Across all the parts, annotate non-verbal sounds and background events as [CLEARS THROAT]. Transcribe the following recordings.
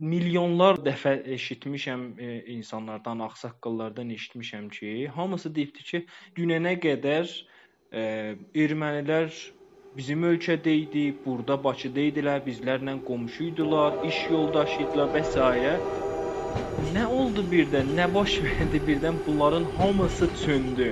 milyonlar dəfə eşitmişəm e, insanlardan, ağsaqqallardan eşitmişəm ki, hamısı deyibdi ki, dünənə qədər e, ermənilər bizim ölkədə idi, burada Bakıda idilər, bizlərlə qonşu idilər, iş yoldaşı idilər və s. Nə oldu birdən? Nə baş verdi birdən? Bunların hamısı çöndü.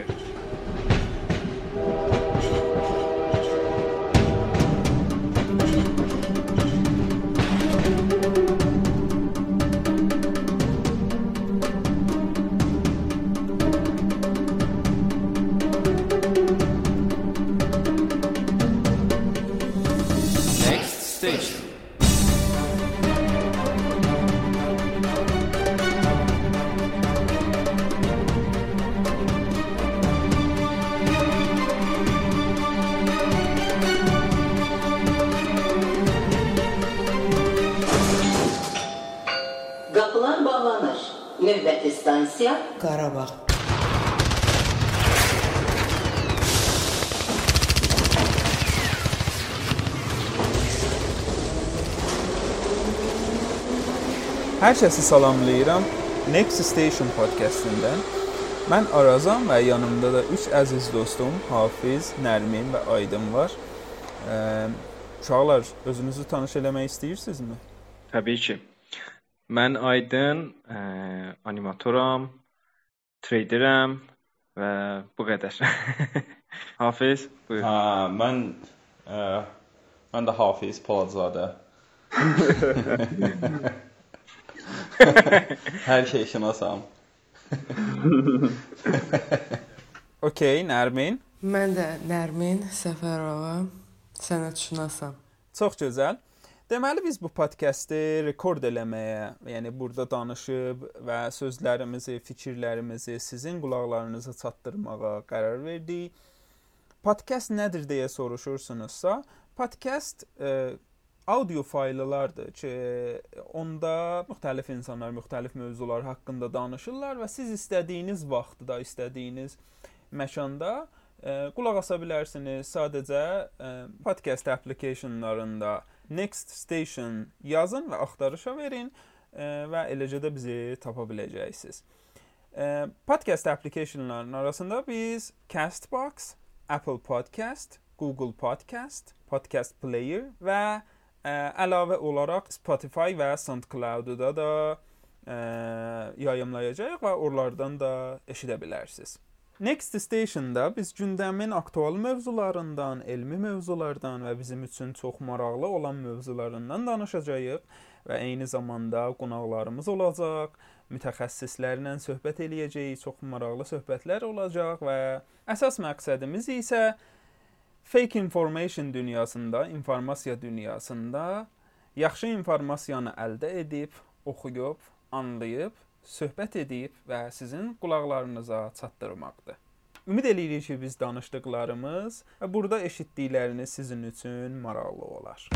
Hər kəsi salamlayıram. Next Station podkastından. Mən Arazam və yanımda da 3 əziz dostum Hafiz, Nərmin və Aydın var. Uşaqlar, özünüzü tanış eləmək istəyirsinizmi? Təbii ki. Mən Aydın, ə, animatoram, traderəm və bu [LAUGHS] qədər. Hafiz, buyur. Hə, mən ə, mən də Hafiz Poladzadə. [LAUGHS] [LAUGHS] Hər şey şünasam. [LAUGHS] Okay, Nərmin. Mən də Nərmin Səfərova, sənətşünasam. Çox gözəl. Deməli biz bu podkastı rekord eləməyə, yəni burada danışıb və sözlərimizi, fikirlərimizi sizin qulaqlarınıza çatdırmağa qərar verdik. Podkast nədir deyə soruşursunuzsa, podkast e, audio fayllardır ki, onda müxtəlif insanlar müxtəlif mövzular haqqında danışırlar və siz istədiyiniz vaxtda, istədiyiniz məkanda ə, e, qulaq asa bilərsiniz. Sadəcə ə, e, podcast applicationlarında Next Station yazın və axtarışa verin ə, e, və eləcə də bizi tapa biləcəksiniz. Ə, podcast applicationlarının arasında biz Castbox, Apple Podcast, Google Podcast, Podcast Player və əlavə olaraq Spotify və SoundCloud-da da ə, yayımlayacağıq və oralardan da eşidə bilərsiniz. Next Station-da biz gündəmin aktual mövzularından, elmi mövzulardan və bizim üçün çox maraqlı olan mövzularından danışacağıq və eyni zamanda qonaqlarımız olacaq, mütəxəssislərlə söhbət eləyəcəyik, çox maraqlı söhbətlər olacaq və əsas məqsədimiz isə fake information dünyasında, informasiya dünyasında yaxşı informasiyanı əldə edib, oxuyub, anlayıb, söhbət edib və sizin qulaqlarınıza çatdırmaqdır. Ümid eləyirik ki, biz danışdıqlarımız və burada eşitdikləriniz sizin üçün maraqlı olar.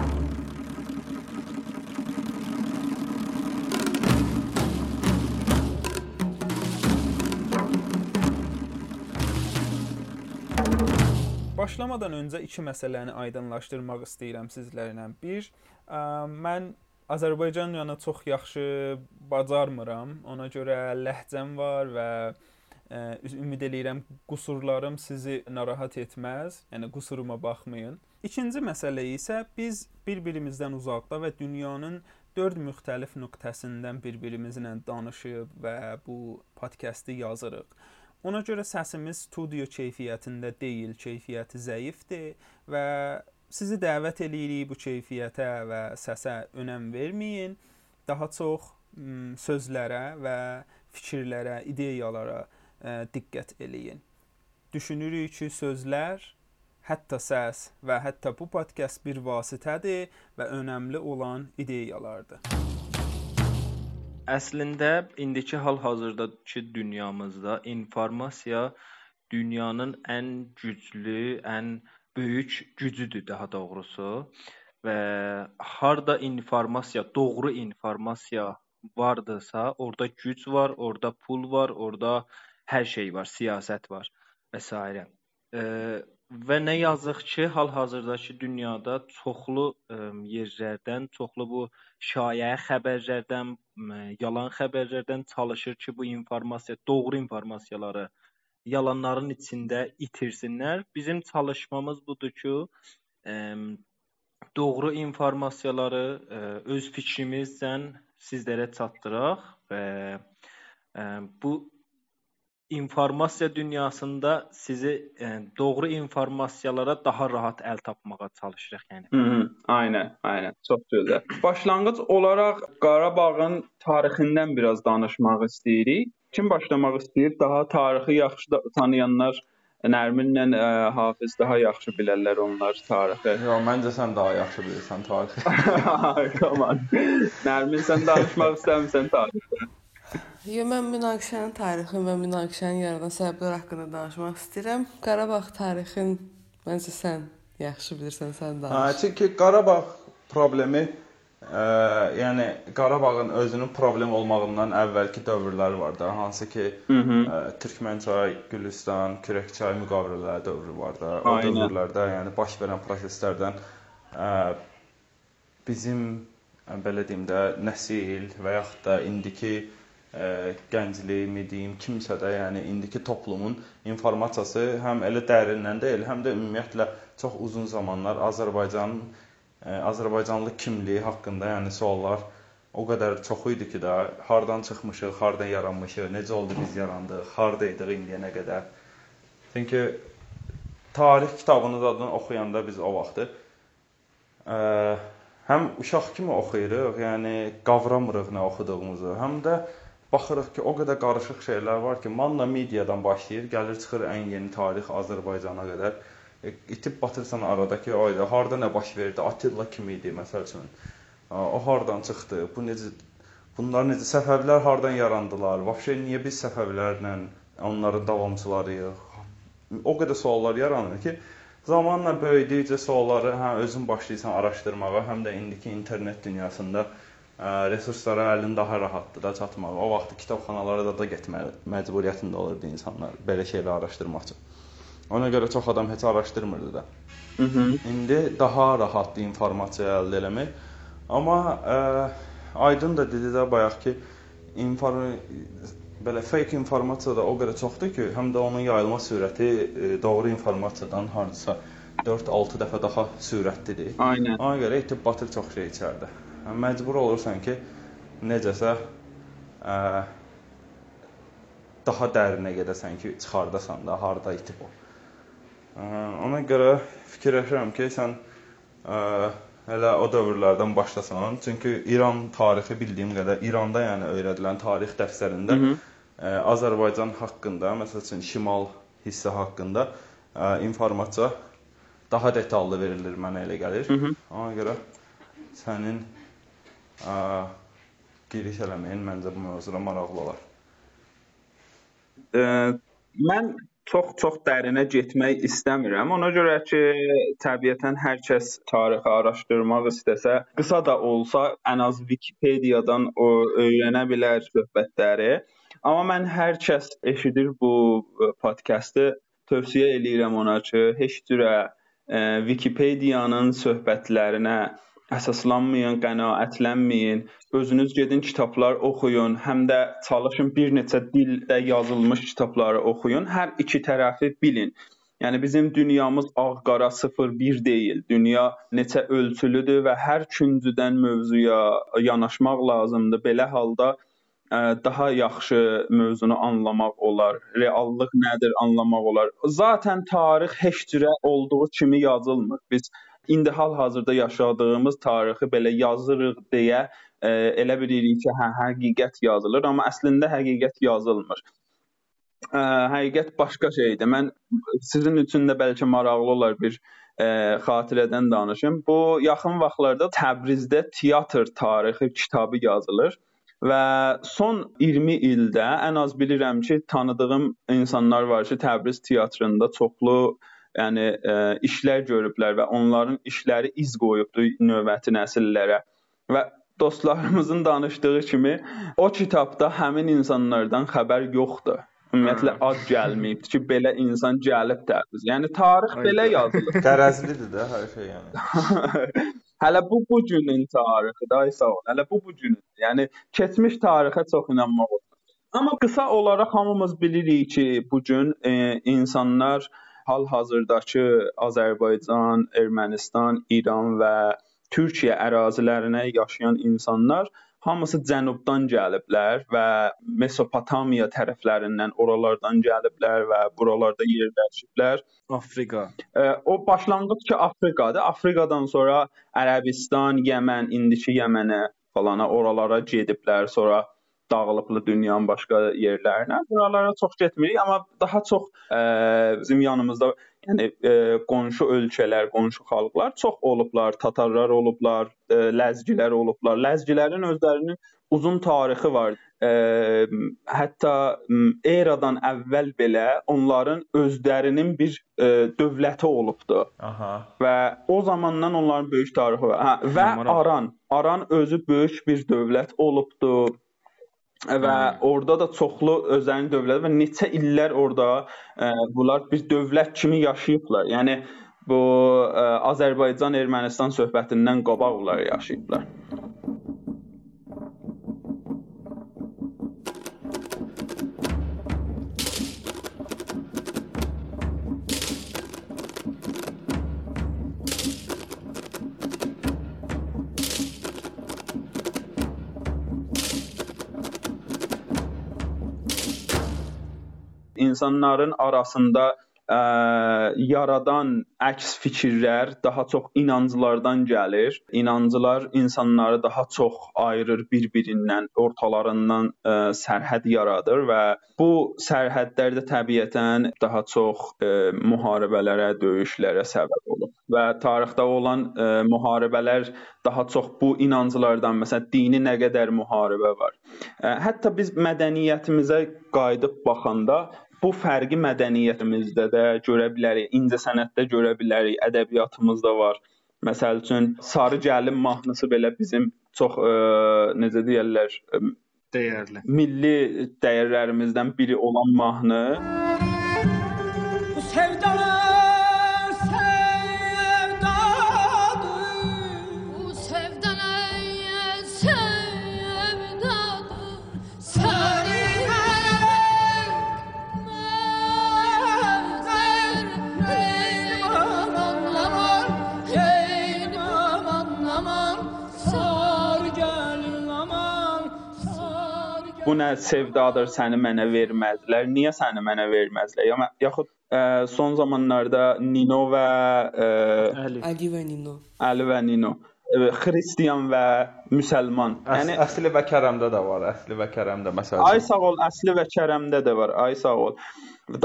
Başlamadan öncə iki məsələni aydınlaşdırmaq istəyirəm sizlərlə. Bir, ə, mən Azərbaycancanı çox yaxşı bacarmıram. Ona görə ləhcəm var və ə, ümid eləyirəm qüsurlarım sizi narahat etməz. Yəni qüsuruma baxmayın. İkinci məsələ isə biz bir-birimizdən uzaqda və dünyanın dörd müxtəlif nöqtəsindən bir-birimizlə danışıb və bu podkastı yazırıq. Ona görə səsimiz studio keyfiyyətində deyil, keyfiyyəti zəifdir və sizi dəvət eləyirik bu keyfiyyətə və səsə önəm verməyin. Daha çox sözlərə və fikirlərə, ideyalara diqqət eləyin. Düşünürük ki, sözlər, hətta səs və hətta bu podkast bir vasitədir və önəmli olan ideyalardır. Əslində indiki hal-hazırdakı dünyamızda informasiya dünyanın ən güclü, ən böyük gücüdür daha doğrusu və harda informasiya, doğru informasiya vardısa, orada güc var, orada pul var, orada hər şey var, siyasət var və s. E, və nə yazıq ki, hal-hazırdakı dünyada çoxlu ə, yerlərdən, çoxlu bu şayə xəbərlərdən, ə, yalan xəbərlərdən çalışır ki, bu informasiya, doğru informasiyaları yalanların içində itirsinlər. Bizim çalışmamız budur ki, ə, doğru informasiyaları ə, öz fikrimizlə sizlərə çatdıraq və ə, bu informasiya dünyasında sizi yəni, doğru informasiyalara daha rahat əl tapmağa çalışırıq, yəni. Hı -hı, aynen, aynen. Çox gözəl. Başlanğıc olaraq Qarabağın tarixindən biraz danışmaq istəyirik. Kim başlamaq istəyir? Daha tarixi yaxşı tanıyanlar Nərminlə ə, Hafiz daha yaxşı bilərlər onlar tarixi. Yox, məncə sən daha yaxşı bilirsən tarixi. [LAUGHS] Tamam. Nərmin sən danışmaq istəmirsən tarixdən. Yo, mən münaqişənin tarixi və münaqişənin yaranan səbəblər haqqında danışmaq istəyirəm. Qarabağ tarixin məncə sən yaxşı bilirsən, sən danış. Hə, çünki Qarabağ problemi ə, yəni Qarabağın özünün problem olmağından əvvəlki dövrlər var da, hansı ki, Hı -hı. ə, Türkmənçay, Gülüstan, Kürəkçay müqavilələri dövrü var da. O Aynen. dövrlərdə, yəni baş verən proseslərdən ə, bizim ə, belə deyim də nəsil və yaxud da indiki ə, gənclik, mi deyim, kimsə də, yəni indiki toplumun informasiyası həm elə dərindən deyil, həm də ümumiyyətlə çox uzun zamanlar Azərbaycanın ə, Azərbaycanlı kimliyi haqqında, yəni suallar o qədər çox idi ki də hardan çıxmışıq, hardan yaranmışıq, necə oldu biz yarandıq, hardaydıq indiyənə qədər. Çünki tarix kitabını zadını oxuyanda biz o vaxtı ə, həm uşaq kimi oxuyuruq, yəni qavramırıq nə oxuduğumuzu, həm də baxırıq ki, o qədər qarışıq şeylər var ki, Manna mediadan başlayır, gəlir çıxır ən yeni tarix Azərbaycana qədər. E, itib batırsan aradakı ayda harda nə baş verdi? Attila kim idi məsəl üçün? O hardan çıxdı? Bu necə bunlar necə Səfəvilər hardan yarandılar? Vəbşə niyə biz Səfəvilərlə onların davamçılarıyıq? O qədər suallar yaranır ki, zamanla böyüdükcə sualları hə özün başlayırsan araşdırmağa, həm də indiki internet dünyasında resurslara əlin daha rahatdır da çatmağa. O vaxt kitabxanalara da, da getməli məcburiyyətində olurdu insanlar belə şeyləri araşdırmaq üçün. Ona görə çox adam heç araşdırmırdı da. Hı -hı. İndi daha rahatdır informasiya əldə eləmək. Amma ə, Aydın da dedi də bayaq ki, inform belə fake informasiya da o qədər çoxdur ki, həm də onun yayılma sürəti ə, doğru informasiyadan hardasa 4-6 dəfə daha sürətlidir. Aynen. Ona görə itib batır çox şey içəridə. Yəni, Məcbur olursan ki, necəsə ə, daha dərinə gedəsən ki, çıxardasan da harda itib o. Ə, ona görə fikirləşirəm ki, sən ə, hələ o dövrlərdən başlasan. Çünki İran tarixi bildiyim qədər İranda yəni öyrədilən tarix dərslərində Hı -hı. ə, Azərbaycan haqqında, məsəl üçün şimal hissə haqqında ə, informasiya daha detallı verilir mənə elə gəlir. Hı -hı. Ona görə sənin giriş eləməyin məncə bu mövzuda maraqlı olar. Ə, mən çox-çox dərinə getmək istəmirəm. Ona görə ki, təbiətən hər kəs tarixi araşdırmaq istəsə, qısa da olsa, ən az Wikipediyadan o öyrənə bilər söhbətləri. Amma mən hər kəs eşidir bu ə, podkastı tövsiyə eləyirəm ona ki, heç cürə ə, Wikipediyanın söhbətlərinə əsaslanmayın, qənaətlənməyin. Özünüz gedin kitablar oxuyun, həm də çalışın bir neçə dildə yazılmış kitabları oxuyun. Hər iki tərəfi bilin. Yəni bizim dünyamız ağ-qara 0-1 deyil. Dünya neçə ölçülüdür və hər küncüdən mövzuya yanaşmaq lazımdır. Belə halda daha yaxşı mövzunu anlamaq olar. Reallıq nədir anlamaq olar. Zaten tarix heç cürə olduğu kimi yazılmır. Biz indi hal-hazırda yaşadığımız tarixi belə yazırıq deyə ə, elə bilirik ki, hə həqiqət yazılır, amma əslində həqiqət yazılmır. Ə, həqiqət başqa şeydir. Mən sizin üçün də bəlkə maraqlı olar bir ə, xatirədən danışım. Bu yaxın vaxtlarda Təbrizdə teatr tarixi kitabı yazılır və son 20 ildə ən az bilirəm ki, tanıdığım insanlar var ki, Təbriz teatrında çoxlu yəni ə, işlər görüblər və onların işləri iz qoyubdu növbəti nəsillərə. Və dostlarımızın danışdığı kimi o kitabda həmin insanlardan xəbər yoxdur. ümumiyyətlə ad gəlməyib ki, belə insan gəlib təbriz. Yəni tarix belə yazılır. [LAUGHS] Qərəzlidir də hər şey yəni. [LAUGHS] Hələ bu bu günün tarixi da sağ ol. Hələ bu bu günün. Yəni keçmiş tarixə çox inanmaq olmaz. Amma qısa olaraq hamımız bilirik ki, bu gün e, insanlar hal-hazırdakı Azərbaycan, Ermənistan, İran və Türkiyə ərazilərinə yaşayan insanlar hamısı cənubdan gəliblər və Mesopotamiya tərəflərindən oralardan gəliblər və buralarda yerləşiblər. Afrika. E, o başlanğıc ki Afrikadır. Afrikadan sonra Ərəbistan, Yəmən, indiki Yəmənə falana oralara gediblər. Sonra dağılıblı dünyanın başqa yerlərinə. Buralara çox getmirik, amma daha çox ə, bizim yanımızda yəni ə, qonşu ölkələr, qonşu xalqlar çox olublar. Tatarlar olublar, ə, ləzgilər olublar. Ləzgilərin özlərinin uzun tarixi var. Ə, hətta eradan əvvəl belə onların özlərinin bir ə, dövləti olubdu. Aha. Və o zamandan onların böyük tarixi var. Hə, və Aran, Aran özü böyük bir dövlət olubdu və orada da çoxlu özlərinin dövləti və neçə illər orada ə, bunlar bir dövlət kimi yaşayıblar. Yəni bu ə, Azərbaycan Ermənistan söhbətindən qabaq bunlar yaşayıblar. İnsanların arasında ə, yaradan əks fikirlər daha çox inanclardan gəlir. İnancılar insanları daha çox ayırır bir-birindən, ortalarından ə, sərhəd yaradır və bu sərhədlər də təbiətən daha çox ə, müharibələrə, döyüşlərə səbəb olur. Və tarixdə olan ə, müharibələr daha çox bu inanclardan, məsələn, dini nə qədər müharibə var. Ə, hətta biz mədəniyyətimizə qayıdıb baxanda bu fərqi mədəniyyətimizdə də görə bilərik, incəsənətdə görə bilərik, ədəbiyyatımızda var. Məsəl üçün Sarı Gəlin mahnısı belə bizim çox ə, necə deyirlər, dəyərli. Milli dəyərlərimizdən biri olan mahnı. Bu sevdalar bu nə sevdadır, səni mənə verməzlər. Niyə səni mənə verməzlər? Ya yaxud ə, son zamanlarda Nino və ə, Ali. Ali və Nino. Ali və Nino xristian və müsəlman. Əs yəni əsli və Kərəmdə də var, əsli və Kərəmdə məsələn. Ay sağ ol, əsli və Kərəmdə də var. Ay sağ ol.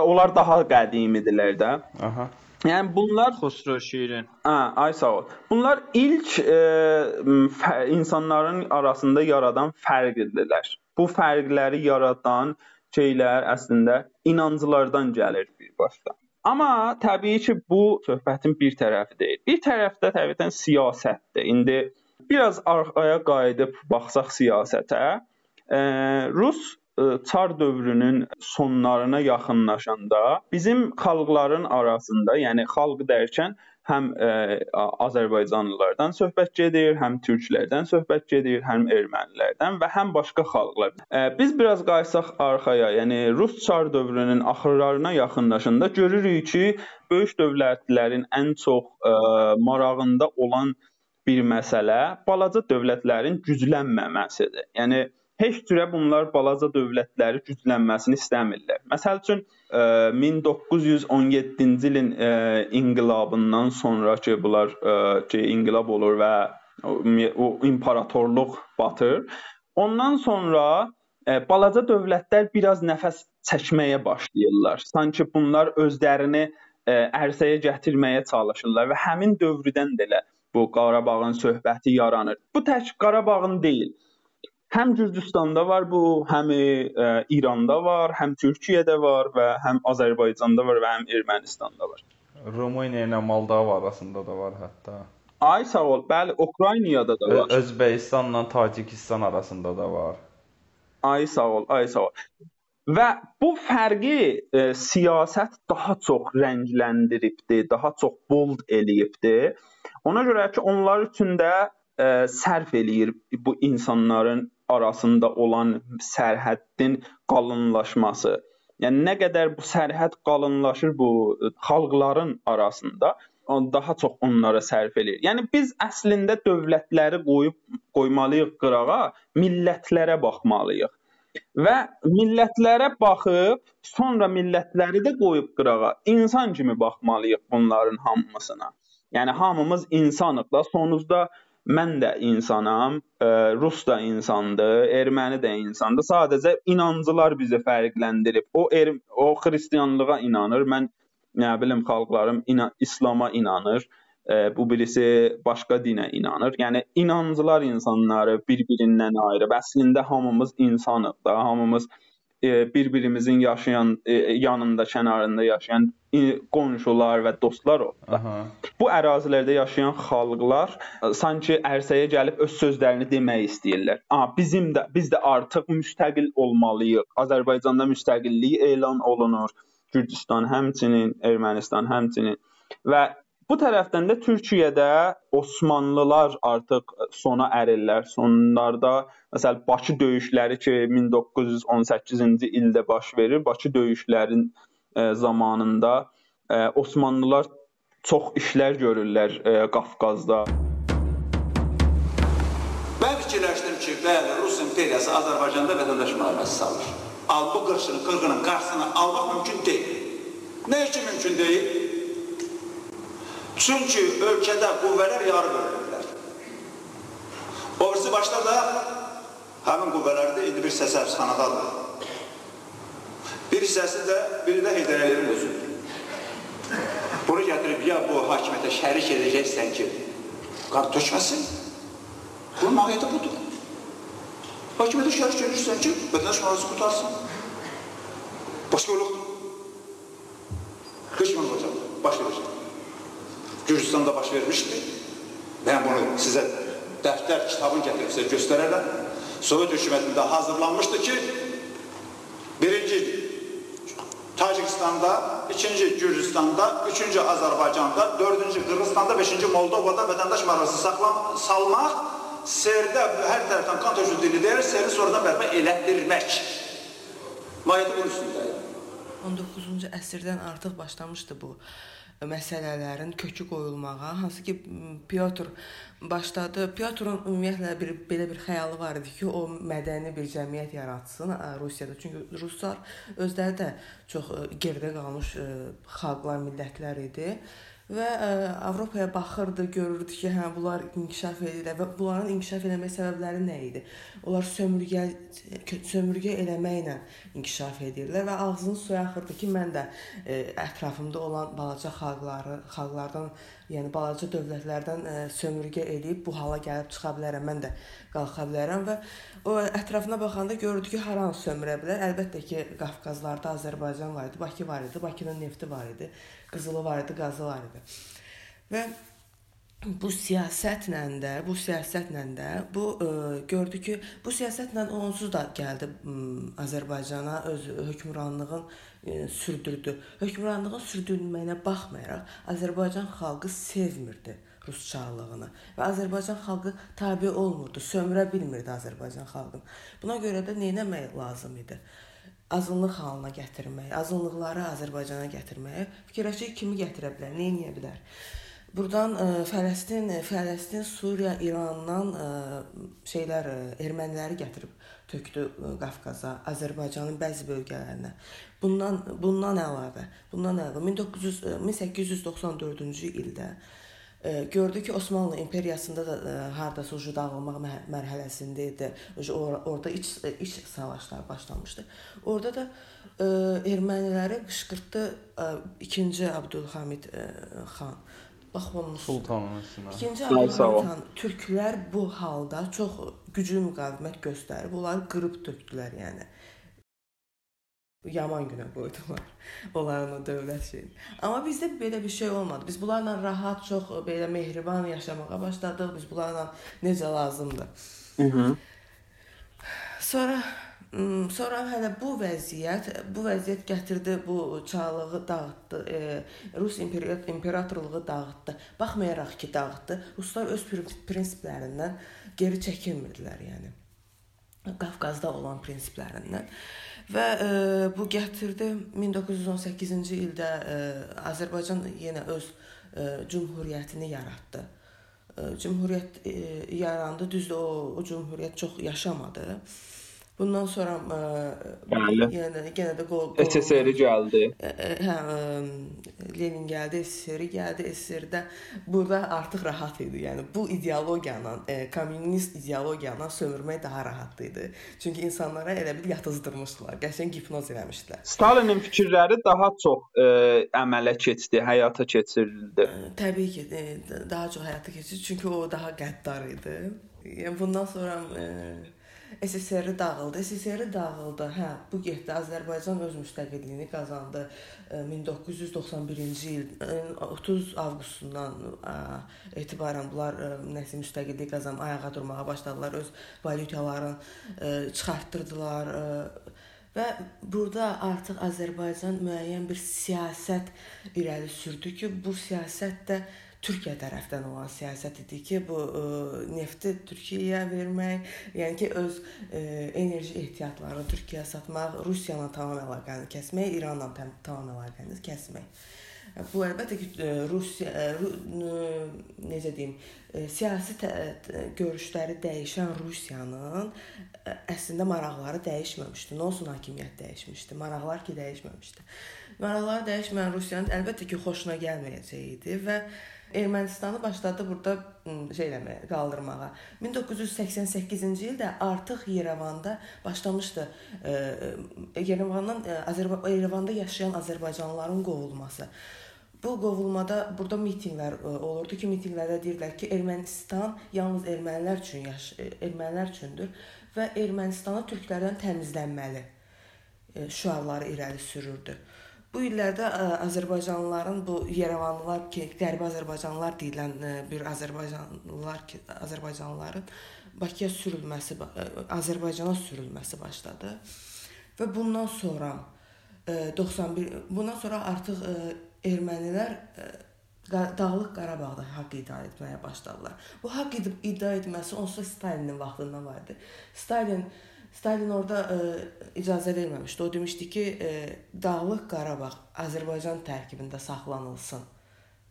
Onlar daha qədimidirlər də. Aha. Yəni bunlar Xosro şeirin. Hə, ay sağ ol. Bunlar ilk e, insanların arasında yaradan fərqdirlər. Bu fərqləri yaradan şeylər əslində inanclardan gəlir birbaşda. Amma təbii ki, bu söhbətin bir tərəfi deyil. Bir tərəfdə təbiətən siyasətdir. İndi biraz arxaya qayıdıb baxsaq siyasətə, e, Rus çar dövrünün sonlarına yaxınlaşanda bizim xalqların arasında, yəni xalq dərkən həm ə, Azərbaycanlılardan söhbət gedir, həm türklərdən söhbət gedir, həm ermənilərdən və həm başqa xalqlar. Ə, biz biraz qaysaq arxaya, yəni Rus çar dövrünün axırlarına yaxınlaşanda görürük ki, böyük dövlətlərin ən çox ə, marağında olan bir məsələ balaca dövlətlərin güclənməməsidir. Yəni heç cürə bunlar balaca dövlətləri güclənməsini istəmirlər. Məsəl üçün 1917-ci ilin inqilabından sonra ki, bunlar ki, inqilab olur və o imperatorluq batır. Ondan sonra balaca dövlətlər biraz nəfəs çəkməyə başlayırlar. Sanki bunlar özlərini ərsəyə gətirməyə çalışırlar və həmin dövrdən də elə bu Qarabağın söhbəti yaranır. Bu tək Qarabağın deyil. Həm Gürcüstanda var bu, həm e, İranda var, həm Türkiyədə var və həm Azərbaycanda var və həm Ermənistanda var. Rumıniya ilə Moldova arasında da var hətta. Ay sağ ol. Bəli, Ukraynada da var. Özbəkistanla Tacikistan arasında da var. Ay sağ ol, ay sağ ol. Və bu fərqi e, siyasət daha çox rəngləndiribdi, daha çox bold eləyibdi. Ona görə ki, onlar üçün də ə, sərf eləyir bu insanların arasında olan sərhəddin qalınlaşması. Yəni nə qədər bu sərhəd qalınlaşır bu xalqların arasında, daha çox onlara sərf eləyir. Yəni biz əslində dövlətləri qoyub qoymalıyıq qırağa, millətlərə baxmalıyıq. Və millətlərə baxıb, sonra millətləri də qoyub qırağa, insan kimi baxmalıyıq bunların hamısına. Yəni hamımız insanıq da, sonuzda mən də insanam, ə, rus da insandır, erməni də insandır. Sadəcə inancılar bizi fərqləndirib. O er, o xristianlığa inanır, mən nə bilim xalqlarım ina İslam'a inanır. Ə, bu birisi başqa dinə inanır. Yəni inancılar insanları bir-birindən ayırıb. Əslində hamımız insanıq da, hamımız e, bir-birimizin yaşayan e, yanında, kənarında yaşayan qonşular və dostlar o. Aha. Bu ərazilərdə yaşayan xalqlar e, sanki ərsəyə gəlib öz sözlərini demək istəyirlər. Aha, bizim də biz də artıq müstəqil olmalıyıq. Azərbaycanda müstəqillik elan olunur. Gürcüstan həmçinin, Ermənistan həmçinin və Bu tərəfdən də Türkiyədə Osmanlılar artıq sona ərirlər. Sonlarda məsəl Bakı döyüşləri ki 1918-ci ildə baş verir. Bakı döyüşlərin e, zamanında e, Osmanlılar çox işlər görürlər e, Qafqazda. Mən fikirləşdim ki, bəli, Rus imperiyası Azərbaycanda vətəndaş müharibəsi salır. Al bu qırışını, qırğının qarşısını almaq mümkün deyil. Nə üçün mümkün deyil? Çünki ölkədə qüvvələr yarı bölünürlər. O birisi başda da həmin qüvvələrdə indi bir səs həbsxanadadır. Bir hissəsi də, biri də Heydər Əliyevin özüdür. Bunu gətirib ya bu hakimiyyətə şərik edəcəksən ki, qar tökməsin, bunun mahiyyəti budur. Hakimiyyətə şərik edirsən ki, vətəndaş mühafizə qutarsın. Başqa yolu yoxdur. Heç mən hocam, baş verəcək. Gürcüstanda baş vermişdi. Ben bunu size defter kitabın getirip size göstererek Sovyet hükümetinde hazırlanmıştı ki birinci Tacikistan'da, ikinci Gürcistan'da, üçüncü Azerbaycan'da, dördüncü Kırgızistan'da, beşinci Moldova'da vatandaş marası saklam, salmak, serde her taraftan kan töküldüğünü der, seri sonradan bərpa elətdirmək. Mahiyyəti bunun üstündə. 19-cu əsrdən artıq başlamışdı bu məsələlərin kökü qoyulmağa, hansı ki Pyotr başladı. Pyotrun ümumiyyətlə bir belə bir xəyalı var idi ki, o mədəni bir cəmiyyət yaratsın Rusiyada. Çünki ruslar özləri də çox geridə qalmış xalqlar, millətlər idi və ə, Avropaya baxırdı, görürdü ki, hə bunlar inkişaf edirlər və bunların inkişaf eləmə səbəbləri nə idi? Onlar sömürgə sömürgə eləməklə inkişaf edirlər və ağzını suya axırdı ki, mən də ə, ətrafımda olan balaca xalqları, xalqlardan, yəni balaca dövlətlərdən ə, sömürgə eləyib bu hala gəlib çıxa bilərəm, mən də qalxa bilərəm və o ətrafına baxanda görürdü ki, haranı sömürə bilər? Əlbəttə ki, Qafqazlarda Azərbaycan var idi, Bakı var idi, Bakının nefti var idi qızılı idi, qazı var idi. Və bu siyasətlə də, bu siyasətlə də bu ə, gördü ki, bu siyasətlə onsuz da gəldi ə, Azərbaycana öz hökmranlığın ə, sürdürdü. Hökmranlığın sürdürülməyinə baxmayaraq Azərbaycan xalqı sevmirdi rusçalığını və Azərbaycan xalqı tabe olmurdu, sömürə bilmirdi Azərbaycan xalqını. Buna görə də nə etmək lazım idi? Azınlıq halına gətirmək, azınlıqları Azərbaycana gətirməyə fikirləşir kimi gətirə bilər, nə edə bilər. Burdan ə, e, Fələstin, Fələstin, Suriya, İrandan ə, e, şeylər ə, e, erməniləri gətirib tökdü ə, Qafqaza, Azərbaycanın bəzi bölgələrinə. Bundan bundan əlavə, bundan əlavə 1900 1894-cü ildə gördü ki, Osmanlı imperiyasında da hardasa ucu dağılmaq mərhələsində idi. Or orada iç iç savaşlar başlamışdı. Orada da ə, erməniləri qışqırtdı 2-ci Abdülhamid ə, xan. Bax onun sultanın üstünə. 2-ci Abdülhamid xan türklər bu halda çox güclü müqavimət göstərib, onları qırıb tökdülər, yəni yaman günə qoydular onların [LAUGHS] o dövlət şeyini. Amma bizdə belə bir şey olmadı. Biz bunlarla rahat, çox belə mehriban yaşamağa başladıq. Biz bunlarla necə lazımdır. Mhm. Sonra Sonra hələ bu vəziyyət, bu vəziyyət gətirdi bu çarlığı dağıtdı, e, Rus imperatorluğu dağıtdı. Baxmayaraq ki, dağıtdı, ruslar öz prinsiplərindən geri çəkilmirdilər, yəni. Qafqazda olan prinsiplərindən. Və e, bu gətirdi 1918-ci ildə e, Azərbaycan yenə öz e, cümhuriyyətini yaratdı. E, cümhuriyyət e, yarandı, düzdür o, o cümhuriyyət çox yaşamadı. E, Bundan sonra ə, e, Bəli. Yəni yenə də qol, qol SSR gəldi. Ə, e, hə, ə, e, Lenin gəldi, SSR gəldi. SSR-də burada artıq rahat idi. Yəni bu ideologiyanla, ə, kommunist ideologiyanla sömürmək daha rahat idi. Çünki insanlara elə bil yatızdırmışdılar, qəşəng hipnoz eləmişdilər. Stalinin fikirləri daha çox ə, əmələ keçdi, həyata keçirildi. Ə, təbii ki, ə, daha çox həyata keçirdi, çünki o daha qəddar idi. Yəni bundan sonra ə, SSR dağıldı. SSR dağıldı. Hə, bu getdi. Azərbaycan öz müstəqilliyini qazandı. 1991-ci il 30 avqustundan etibarən bunlar nəsə müstəqillik qazanıb ayağa durmağa başladılar. Öz valyutalarını çıxartdırdılar və burada artıq Azərbaycan müəyyən bir siyasət irəli sürdü ki, bu siyasət də Türkiyə tərəfdən olan siyasət idi ki, bu ə, e, nefti Türkiyəyə vermək, yəni ki, öz ə, e, enerji ehtiyatlarını Türkiyəyə satmaq, Rusiya ilə tamam əlaqəni kəsmək, İranla tam, tamam əlaqəni kəsmək. Bu əlbəttə ki, e, Rusiya ru, necə deyim, siyasi görüşləri dəyişən Rusiyanın əslində maraqları dəyişməmişdi. Nə olsun hakimiyyət dəyişmişdi, maraqlar ki dəyişməmişdi. Maraqları dəyişməyən Rusiyanın əlbəttə ki, xoşuna gəlməyəcəyi və Ermənistanı başladı burada şey eləməyə, qaldırmağa. 1988-ci ildə artıq Yerevanda başlamışdı Yerevandan Azərbaycan Yerevanda yaşayan azərbaycanlıların qovulması. Bu qovulmada burada mitinqlər olurdu ki, mitinqlərdə deyirlər ki, Ermənistan yalnız ermənilər üçün yaş ermənilər üçündür və Ermənistanı türklərdən təmizlənməli şüarları irəli sürürdü. Bu illərdə ə, e, Azərbaycanlıların bu Yerevanlılar ki, qərbi Azərbaycanlılar deyilən ə, e, bir Azərbaycanlılar ki, Azərbaycanlıların Bakıya sürülməsi, ə, e, Azərbaycana sürülməsi başladı. Və bundan sonra ə, 91 bundan sonra artıq ə, ermənilər ə, Dağlıq Qarabağda haqq iddia etməyə başladılar. Bu haqq iddia etməsi onsuz Stalinin vaxtından var idi. Stalin Stalin orada ə, e, icazə verməmişdi. O demişdi ki, ə, e, Dağlıq Qarabağ Azərbaycan tərkibində saxlanılsın.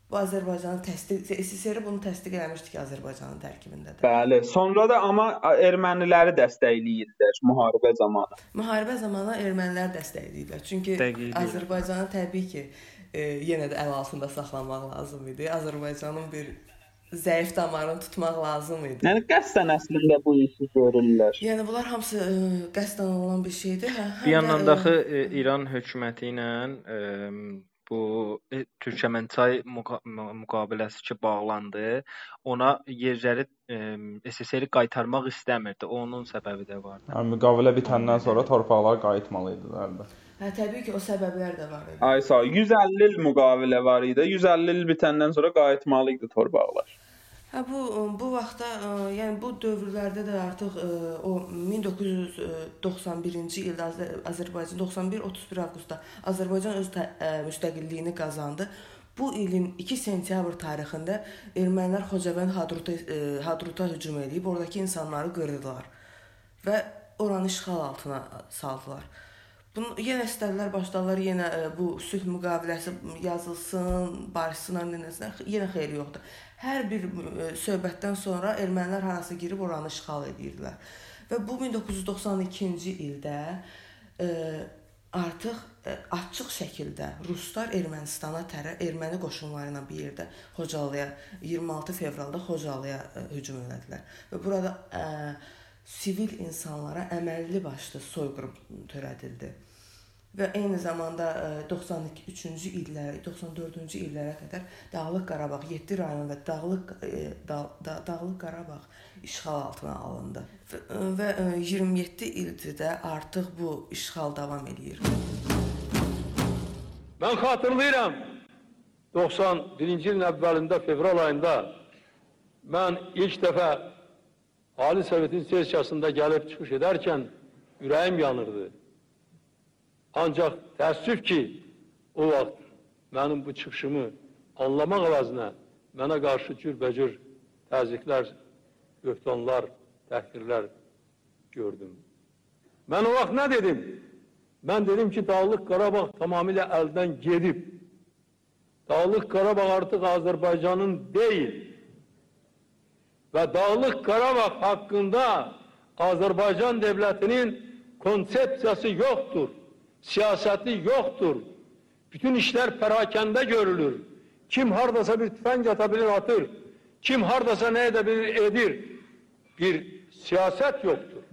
Bu Azərbaycanın təsdiq SSR bunu təsdiq eləmişdi ki, Azərbaycanın tərkibindədir. Bəli. Sonra da amma erməniləri dəstəkləyirdilər müharibə zamanı. Müharibə zamanı ermənilər dəstəkləyirlər. Çünki Dəqiqdir. Azərbaycanı təbii ki, e, yenə də əl altında saxlamaq lazım idi. Azərbaycanın bir zəif damarını tutmaq lazım idi. Yəni qəsdən əslində bu işi görürlər. Yəni bunlar hamısı ə, e, qəsdən olan bir şeydir. Hə, bir yandan da axı e, İran hökuməti ilə ə, e, bu e, Türkmənçay müqa müqaviləsi ki bağlandı, ona yerləri e, SSR qaytarmaq istəmirdi. Onun səbəbi də vardı. Yəni müqavilə bitəndən sonra torpaqlar qayıtmalı idilər də. Hə, təbii ki, o səbəblər də var idi. Ay sağ 150 il müqavilə var idi. 150 il bitəndən sonra qayıtmalı idi torpaqlar. Hə bu bu vaxtda, yəni bu dövrlərdə də artıq o 1991-ci ildə Azərbaycan 91-31 avqustda Azərbaycan öz müstəqilliyini qazandı. Bu ilin 2 sentyabr tarixində ermənilər Xocavənd Hadruta Hadruta hücum edib oradakı insanları qırdılar və oranı işğal altına saldılar. Bunu yenə istədilər başladılar, yenə e, bu sülh müqaviləsi yazılsın, barışsınlar nənəsinə. Yenə xeyri yoxdur. Hər bir e, söhbətdən sonra ermənilər harasa girib oranı işğal edirdilər. Və bu 1992-ci ildə ə, e, artıq ə, açıq şəkildə ruslar Ermənistana tərəf erməni qoşunları ilə bir yerdə Xocalıya 26 fevralda Xocalıya ə, hücum elədilər. Və burada ə, sivil insanlara əməlli başlı soyqırım törədildi və eyni zamanda 93-cü e, illərə, 94-cü illərə qədər Dağlıq Qarabağ 7 rayon və Dağlıq e, da, da, Dağlıq Qarabağ işğal altına alındı. Və, və 27 e, ildir də artıq bu işğal davam eləyir. Mən xatırlayıram 91-ci ilin əvvəlində fevral ayında mən ilk dəfə Ali Sovetin sessiyasında gəlib çıxış edərkən ürəyim yanırdı. Ancaq təəssüf ki, o vaxt mənim bu çıxışımı anlamaq əvəzinə mənə qarşı cürbəcür təzyiqlər, böhtanlar, təhqirlər gördüm. Mən o vaxt nə dedim? Mən dedim ki, Dağlıq Qarabağ tamamilə əldən gedib. Dağlıq Qarabağ artıq Azərbaycanın deyil. Və Dağlıq Qarabağ haqqında Azərbaycan dövlətinin konsepsiyası yoxdur, siyasəti yoxdur. Bütün işlər pərakəndə görülür. Kim hardasa bir tüfəng ata bilir, atır. Kim hardasa nə edə bilir, edir. Bir siyasət yoxdur.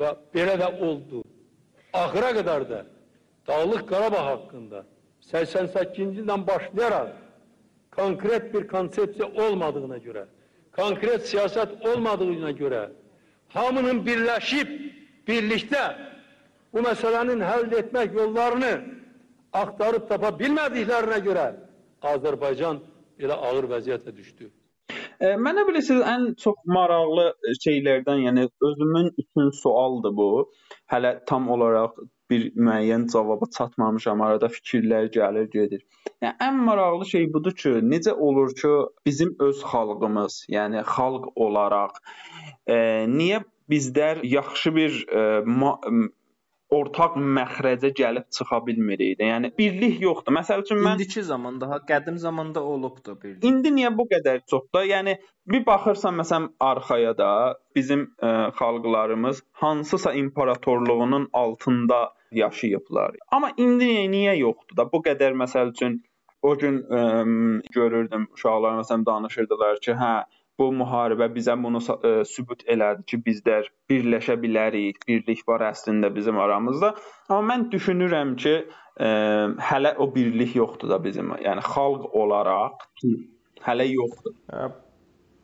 Və belə də oldu. Axıra qədər də Dağlıq Qarabağ haqqında 88-ci ildən başlayaraq konkret bir konsepsiya olmadığına görə, konkret siyasət olmadığına görə hamının birləşib, birlikdə bu məsələnin həll etmək yollarını axtarıb tapa bilmədiklərinə görə Azərbaycan elə ağır vəziyyətə düşdü. E, mənə bilirsiniz ən çox maraqlı şeylərdən, yəni özümün üçün sualdır bu. Hələ tam olaraq bir müəyyən cavaba çatmamışam. Arada fikirlər gəlir, gedir. Yəni ən maraqlı şey budur ki, necə olur ki, bizim öz xalqımız, yəni xalq olaraq e, niyə bizlər yaxşı bir e, ortaq məxrəcə gəlib çıxa bilmirik də. Yəni birlik yoxdur. Məsəl üçün mən indiki zamanda, ha qədim zamanda olubdu birlik. İndi niyə bu qədər çoxdur? Yəni bir baxırsan məsələn arxaya da bizim ə, e, xalqlarımız hansısa imperatorluğunun altında yaşayıblar. Amma indi niyə yoxdur da? Bu qədər məsəl üçün o gün ə, görürdüm uşaqlar məsələn danışırdılar ki, hə bu müharibə bizə bunu e, sübut elədi ki, bizlər birləşə bilərik, birlik var əslində bizim aramızda. Amma mən düşünürəm ki, ə, e, hələ o birlik yoxdur da bizim, yəni xalq olaraq hələ yoxdur.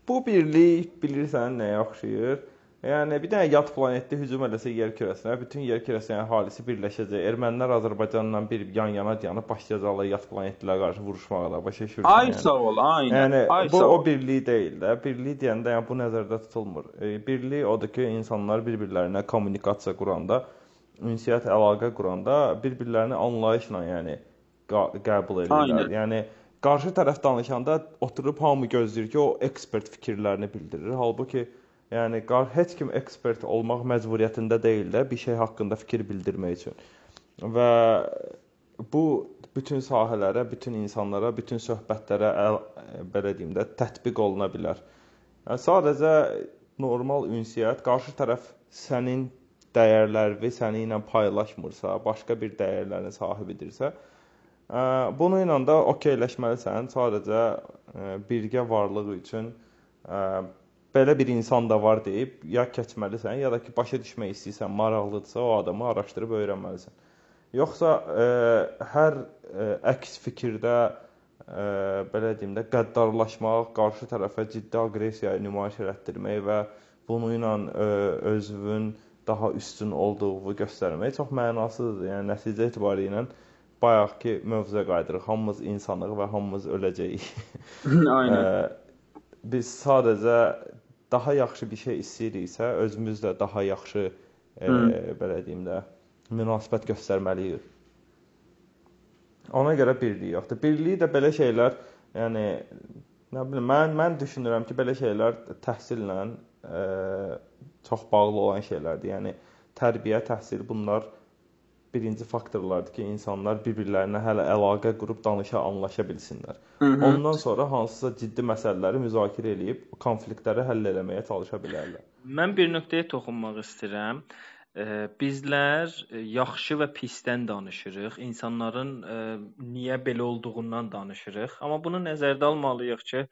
Bu birlik bilirsən nəyə oxşayır? Yəni bir dənə yad planetdə hücum eləsə yer kürəsinə, bütün yer kürəsinin əhalisi birləşəcək. Ermənilər Azərbaycanla bir yan-yana dayanıb başlayacaqlar yad planetlərə qarşı vuruşmağa da. Başa düşürsən? Ay yəni. sağ ol, aynen. Yəni Ay, bu o birlik deyil də. Birlik deyəndə yəni bu nəzərdə tutulmur. E, birlik odur ki, insanlar bir-birlərinə kommunikasiya quranda, ünsiyyət əlaqə quranda bir-birlərini anlayışla, yəni qəbul edirlər. Yəni qarşı tərəf danışanda oturub hamı gözləyir ki, o ekspert fikirlərini bildirir. Halbuki Yəni heç kim ekspert olmaq məcburiyyətində deyil də bir şey haqqında fikir bildirmək üçün. Və bu bütün sahələrə, bütün insanlara, bütün söhbətlərə əl, belə deyim də tətbiq oluna bilər. Yəni sadəcə normal ünsiyyət qarşı tərəf sənin dəyərlərini səni ilə paylaşmırsa, başqa bir dəyərlərin sahibidirsə, bunu ilə də okeyləşməlisən. Sadəcə birgə varlıq üçün belə bir insan da var deyib ya keçməlisən, ya da ki, başa düşmək istəyirsən, maraqlıdırsa o adamı araşdırıb öyrənməlisən. Yoxsa ə, e, hər ə, e, əks fikirdə ə, e, belə deyim də qəddarlaşmaq, qarşı tərəfə ciddi aqressiya nümayiş etdirmək və bunu ilə ə, özünün daha üstün olduğunu göstərmək çox mənasızdır. Yəni nəticə etibarilə bayaqki mövzuya qayıdırıq. Hamımız insanıq və hamımız öləcəyik. [LAUGHS] Aynen. biz sadəcə daha yaxşı bir şey istəyiriksə, özümüz də daha yaxşı e, belə deyim də münasibət göstərməliyik. Ona görə birlik yoxdur. Birlik də belə şeylər, yəni nə bilim, mən mən düşünürəm ki, belə şeylər təhsillə e, çox bağlı olan şeylərdir. Yəni tərbiyə, təhsil bunlar birinci faktorlardır ki, insanlar bir-birlərinə hələ əlaqə qurub danışa, anlaşa bilsinlər. Hı -hı. Ondan sonra hansısa ciddi məsələləri müzakirə edib konfliktləri həll etməyə çalışa bilərlər. Mən bir nöqtəyə toxunmaq istəyirəm. Bizlər yaxşı və pisdən danışırıq. İnsanların niyə belə olduğundan danışırıq. Amma bunu nəzərdə almalıyıq ki,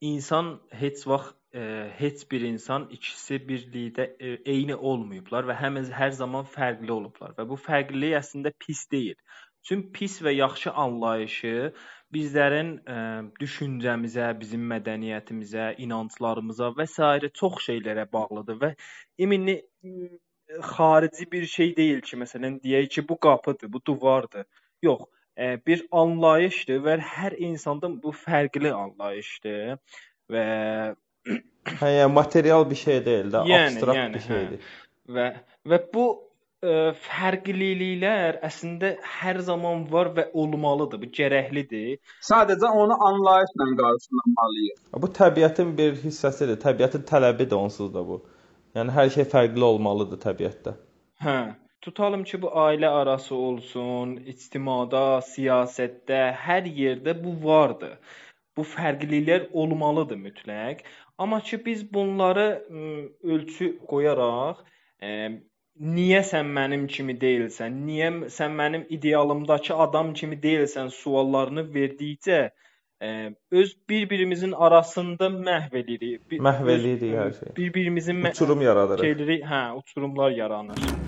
insan heç vaxt e, heç bir insan ikisi birlikdə e, eyni olmayıblar və həm hər zaman fərqli olublar və bu fərqlilik əslində pis deyil. Çünki pis və yaxşı anlayışı bizlərin ə, düşüncəmizə, bizim mədəniyyətimizə, inanclarımıza və s. çox şeylərə bağlıdır və iminli xarici bir şey deyil ki, məsələn deyək ki, bu qapıdır, bu divardır. Yox, ə, bir anlayışdır və hər insanda bu fərqli anlayışdır və [CLEARS THROAT] Hə, yəni material bir şey deyil də, yəni, abstrakt yəni, bir şeydir. Hə. və və bu ə, fərqliliklər əslində hər zaman var və olmalıdır. Bu gərəklidir. Sadəcə onu anlayışla qarşılamalıyıq. Bu təbiətin bir hissəsidir. Təbiətin tələbidir onsuz da bu. Yəni hər şey fərqli olmalıdır təbiətdə. Hə, tutalım ki, bu ailə arası olsun, ictimada, siyasətdə, hər yerdə bu vardı. Bu fərqliliklər olmalıdır mütləq. Amma ki biz bunları ölçü qoyaraq, ə, niyə sən mənim kimi deyilsən? Niyə sən mənim idealımdakı adam kimi deyilsən suallarını verdikcə ə, öz bir-birimizin arasında məhv. Bir, Məhv edirik hər şey. Bir-birimizin Uçurum yaradırıq. şeyləri, hə, uçurumlar yaranır.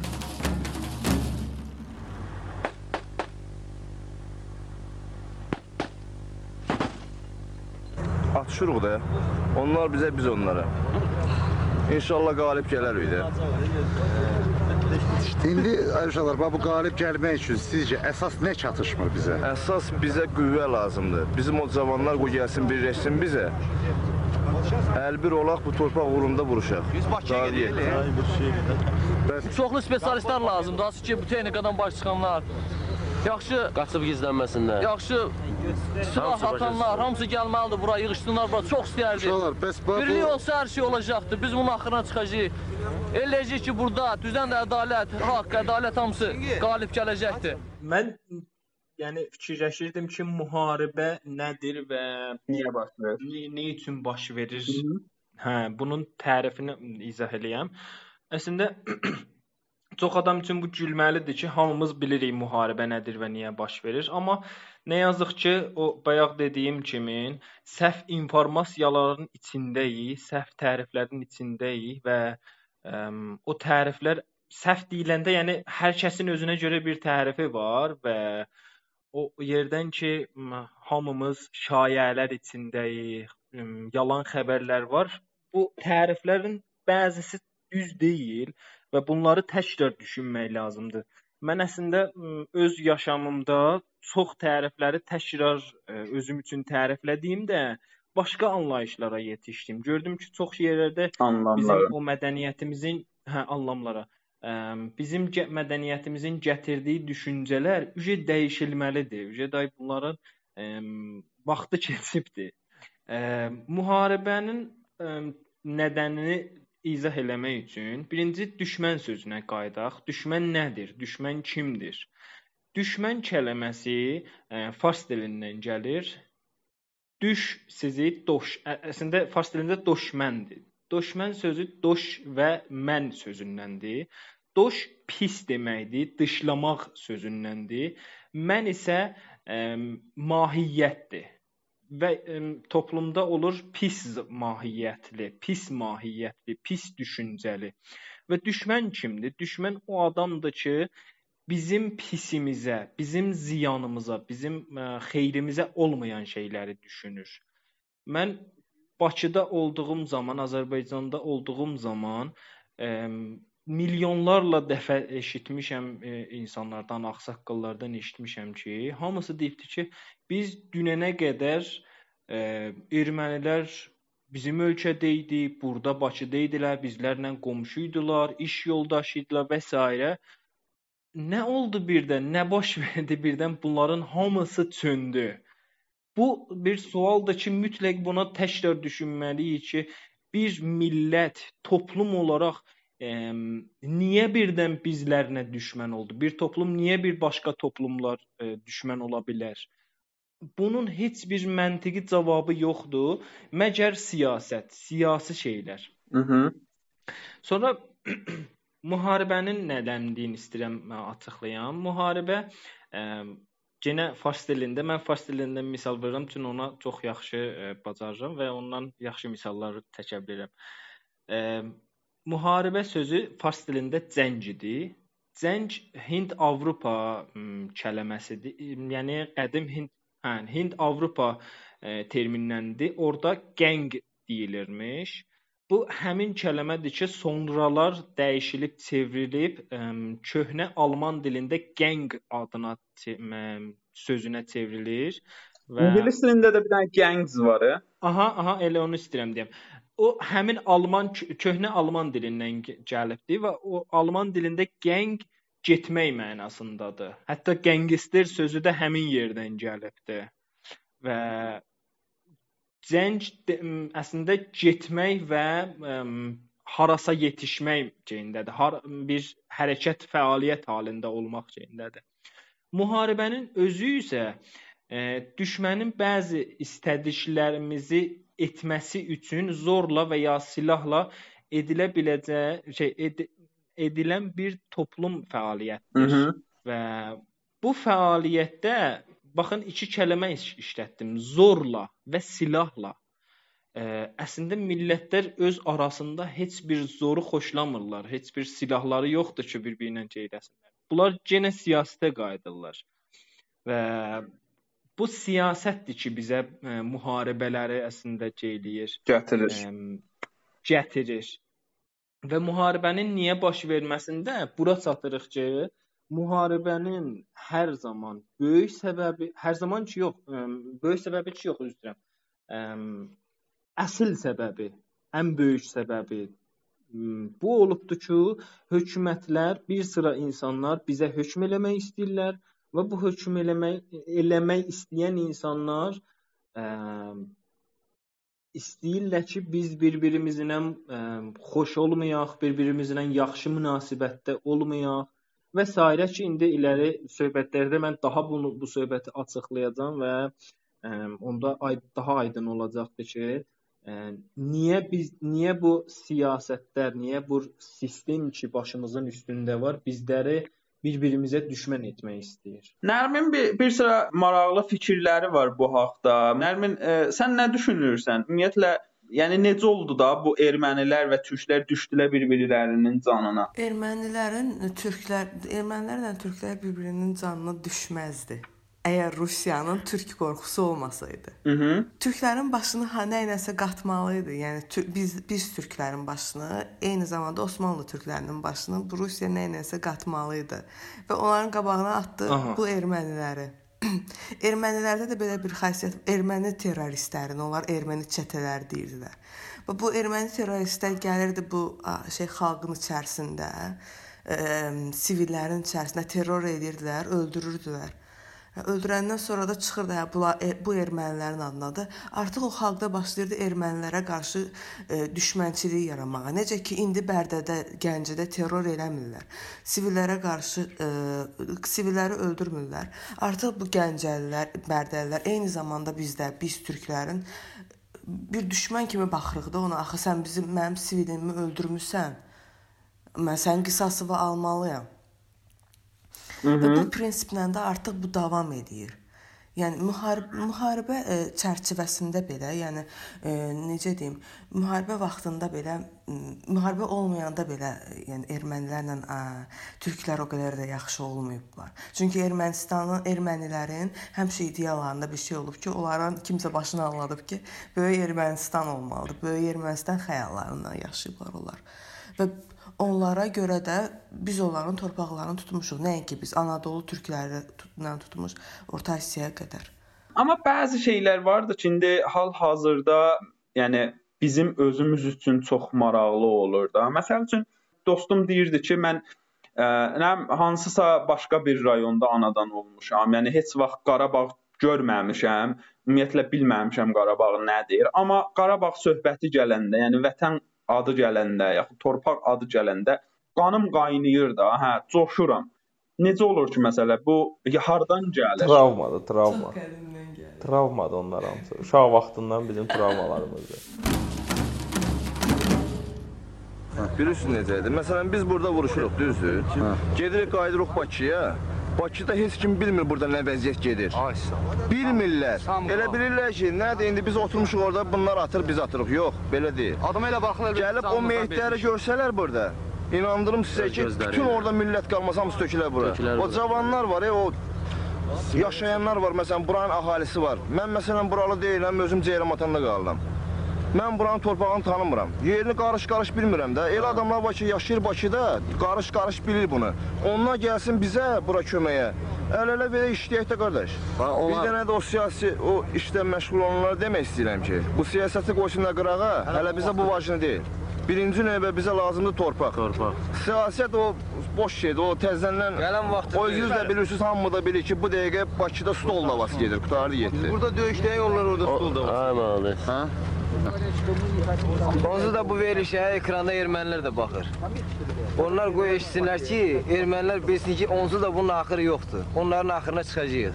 Atışırıq da. Onlar bizə, biz onlara. İnşallah qalib gələrik də. İndi bax bu qalib gəlmək üçün sizcə əsas nə çatışmır bizə? Əsas bizə qüvvə lazımdır. Bizim o cavanlar qoy gəlsin, birləşsin bizə. Əlbir olaq bu torpaq uğrunda vuruşaq. Biz Bakıya gedirik. Çoxlu spesialistlər lazımdır. Hansı ki, bu texnikadan baş çıxanlar, yaxşı Qaçıb gizlənməsinlər. yaxşı silah atanlar, hamısı gəlməlidir bura, yığışsınlar bura. Çox istəyərdik. Uşaqlar, bəs bax Birlik bu olsa hər şey olacaqdı. Biz bunun axırına çıxacağıq. Eləyəcəyik ki, burada düzən də ədalət, haqq, ədalət hamısı qalib gələcəkdir. Mən yəni fikirləşirdim ki, müharibə nədir və Niyə baş verir? Nə, nə üçün baş verir? Hə, bunun tərifini izah eləyəm. Əslində [CLEARS THROAT] çox adam üçün bu gülməlidir ki, hamımız bilirik müharibə nədir və niyə baş verir, amma nə yazıq ki, o bayaq dediyim kimi səhv informasiyaların içindəyik, səhv təriflərin içindəyik və ə, o təriflər səhv deyiləndə, yəni hər kəsin özünə görə bir tərifi var və o yerdən ki, hamımız şayələr içindəyik, m, yalan xəbərlər var. Bu təriflərin bəzisi düz deyil və bunları təkrar düşünmək lazımdır. Mən əslində öz yaşamımda çox tərifləri təkrar özüm üçün təriflədiyimdə başqa anlayışlara yetişdim. Gördüm ki, çox yerlərdə Anlamları. bizim o mədəniyyətimizin hə anlamlara ə, bizim mədəniyyətimizin gətirdiyi düşüncələr ücə dəyişilməlidir. Ücə day bunların ə, vaxtı [LAUGHS] keçibdir. Ə, müharibənin ə, nədənini izah eləmək üçün birinci düşmən sözünə qayıdaq. Düşmən nədir? Düşmən kimdir? Düşmən kəlməsi ə, fars dilindən gəlir. Düş sizi doş. Ə, əslində fars dilində doşməndir. Doşmən sözü doş və mən sözündəndir. Doş pis deməkdir, dışlamaq sözündəndir. Mən isə ə, mahiyyətdir və ə, toplumda olur pis mahiyyətli, pis mahiyyətli, pis düşüncəli. Və düşmən kimdir? Düşmən o adamdır ki, bizim pisimizə, bizim ziyanımıza, bizim ə, xeyrimizə olmayan şeyləri düşünür. Mən Bakıda olduğum zaman, Azərbaycanda olduğum zaman ə, milyonlarla dəfə eşitmişəm ə, insanlardan, ağsaqqallardan eşitmişəm ki, hamısı deyibdi ki, biz dünənə qədər ə, ermənilər bizim ölkədə idi, burada Bakıda idilər, bizlərlə qonşu idilər, iş yoldaşı idilər və s. Nə oldu birdən? Nə baş [LAUGHS] verdi birdən? Bunların hamısı çöndü. Bu bir sualdır ki, mütləq buna təkrar düşünməliyik ki, bir millət, toplum olaraq ə, niyə birdən bizlərlə düşmən oldu? Bir toplum niyə bir başqa toplumlar ə, düşmən ola bilər? Bunun heç bir məntiqi cavabı yoxdur, məgər siyasət, siyasi şeylər. Mhm. Sonra [CLEARS THROAT] müharibənin nədənliyini istəyirəm açıqlayam. Müharibə ə, Yenə fars dilində, mən fars dilindən misal verirəm, çünki ona çox yaxşı ə, bacarıram və ondan yaxşı misallar çəkə bilərəm. Ə, müharibə sözü fars dilində cəng idi. Cəng Hind-Avropa m, kəlməsidir. Yəni qədim Hind, hə, Hind-Avropa ə, terminindəndir. Orda qəng deyilirmiş. Bu həmin kəlmədir ki, sonralar dəyişilib, çevrilib ə, köhnə alman dilində gang adına ə, sözünə çevrilir və İngilis dilində də bir dənə gangs var. e? Aha, aha, elə onu istəyirəm deyəm. O həmin alman köhnə alman dilindən gəlibdi və o alman dilində gang getmək mənasındadır. Hətta gangster sözü də həmin yerdən gəlibdi. Və cəng əslində getmək və ə, harasa yetişmək ceyindədir. Har bir hərəkət, fəaliyyət halında olmaq ceyindədir. Müharibənin özü isə ə, düşmənin bəzi istədiklərimizi etməsi üçün zorla və ya silahla edilə biləcəyi şey ed edilən bir toplum fəaliyyətidir. Hı -hı. Və bu fəaliyyətdə baxın iki kəlmə işlətdim. Zorla və silahla. Ə, əslində millətlər öz arasında heç bir zoru xoşlamırlar. Heç bir silahları yoxdur ki, bir-birinə ceyləsinlər. Bunlar yenə siyasətə qayıdırlar. Və bu siyasətdir ki, bizə ə, e, müharibələri əslində eləyir, gətirir. Ə, gətirir. Və müharibənin niyə baş verməsində bura çatırıq ki, müharibənin hər zaman böyük səbəbi, hər zaman ki yox, ə, böyük səbəbi ki yox, üzr istəyirəm. Ə, əsl səbəbi, ən böyük səbəbi bu olubdur ki, hökumətlər, bir sıra insanlar bizə hökm eləmək istəyirlər və bu hökm eləmək eləmək istəyən insanlar ə, istəyirlər ki, biz bir-birimizlə xoş olmayaq, bir-birimizlə yaxşı münasibətdə olmayaq və s. ki, indi iləri söhbətlərdə mən daha bunu bu söhbəti açıqlayacağam və ə, onda ay daha aydın olacaqdır ki, ə, niyə biz niyə bu siyasətlər, niyə bu sistem ki başımızın üstündə var, bizləri bir-birimizə düşmən etmək istəyir. Nərmin bir, bir sıra maraqlı fikirləri var bu haqqda. Nərmin, e, sən nə düşünürsən? Ümumiyyətlə Yəni necə oldu da bu ermənilər və türklər düşdülər bir-birlərinin canına? Ermənilərin türklər, ermənilərlə türklər bir-birinin canına düşməzdi əgər Rusiyanın türk qorxusu olmasaydı. Mhm. Türklərin başını ha nə iləsə qatmalı idi. Yəni biz biz türklərin başını, eyni zamanda Osmanlı türklərinin başını bu Rusiya nə iləsə qatmalı idi və onların qabağına atdı Aha. bu erməniləri. [CLEARS THROAT] Ermənilərdə də belə bir xasiyyət, erməni terroristlərini, onlar erməni çetələri deyirdilər. Və bu erməni terroristlər gəlirdi bu şey xalqın içərisində, ə, sivillərin içərisində terror edirdilər, öldürürdülər. Öldürəndən sonra da çıxırdı hə bu, e, bu ermənilərin adınadır. Artıq o xalqda başlayırdı ermənilərə qarşı e, düşmənçilik yaratmağa. Necə ki indi Bərdədə, Gəncədə terror eləmirlər. Sivillərə qarşı e, sivilləri öldürmürlər. Artıq bu Gəncəlilər, Bərdəlilər eyni zamanda bizdə, biz türklərin bir düşmən kimi baxırıq da ona. Axı sən bizim mənim sivilimi öldürmüsən. Mən sənin qisasını almalıyam. Hı -hı. Və bu prinsiplə də artıq bu davam edir. Yəni müharibə müharibə ə, e, çərçivəsində belə, yəni ə, e, necə deyim, müharibə vaxtında belə müharibə olmayanda belə, yəni ermənilərlə ə, türklər o qədər də yaxşı olmayıblar. Çünki Ermənistanın, ermənilərin həmişə ideyalarında bir şey olub ki, onların kimsə başını anladıb ki, böyük Ermənistan olmalıdır. Böyük Ermənistan xəyallarından yaşayıblar onlar. Və onlara görə də biz onların torpaqlarını tutmuşuq. Nəinki biz Anadolu türklərindən tutmuş Orta Asiyaya qədər. Amma bəzi şeylər vardı ki, indi hal-hazırda, yəni bizim özümüz üçün çox maraqlı olur da. Məsəl üçün dostum deyirdi ki, mən ə, nə hansısa başqa bir rayonda anadan olmuşam. Yəni heç vaxt Qarabağ görməmişəm. Ümumiyyətlə bilməmişəm Qarabağ nədir. Amma Qarabağ söhbəti gələndə, yəni vətən adı gələndə, yaxud torpaq adı gələndə qanım qaynayır da, hə, coşuram. Necə olur ki, məsələ bu hardan gəlir? Travmadır, travma. Travmadır onlar hamısı. Uşaq vaxtından bizim travmalarımızdır. Bilirsən necədir? Məsələn biz burada vuruşuruq, düzdür? Hə. Gedirik, qayıdırıq Bakıya. Bakıda heç kim bilmir burada nə vəziyyət gedir. Bilmirlər. Elə bilirlər ki, nədir indi biz oturmuşuq orada, bunlar atır, biz atırıq. Yox, belə deyil. Adam elə baxırlar. Gəlib o meyitləri görsələr burada, inandırım sizə ki, bütün orada millət qalmasa hamısı tökülər bura. O cavanlar var, e, o yaşayanlar var, məsələn, buranın əhalisi var. Mən məsələn buralı deyiləm, özüm Ceyran atanda qaldım. Mən buranın torpağını tanımıram. Yerini qarış-qarış bilmirəm də. Elə adamlar var ki, yaşayır Bakıda, qarış-qarış bilir bunu. Onlar gəlsin bizə bura köməyə. Əl-ələ belə işləyək də qardaş. Bir dənə də o siyasi o işlə məşğul olanlara demək istəyirəm ki, bu siyasəti qoysunlar qırağa, hələ bizə bu vacib deyil. Birinci növbə bizə lazımdır torpaq. Torpaq. Siyasət o boş şeydir, o təzədən Gələn vaxtı O yüz də bilirsiniz, hamı da bilir ki, bu dəqiqə Bakıda stol davası gedir, qutarı getdi. Burada döyüşləyə yollar orada stol da var. Aynen öyle. Ha? Onsuz da bu verilişə ekranda ermənilər də baxır. Onlar qoy eşitsinlər ki, ermənilər bilsin ki, onsuz da bunun axırı yoxdur. Onların axırına çıxacağıq.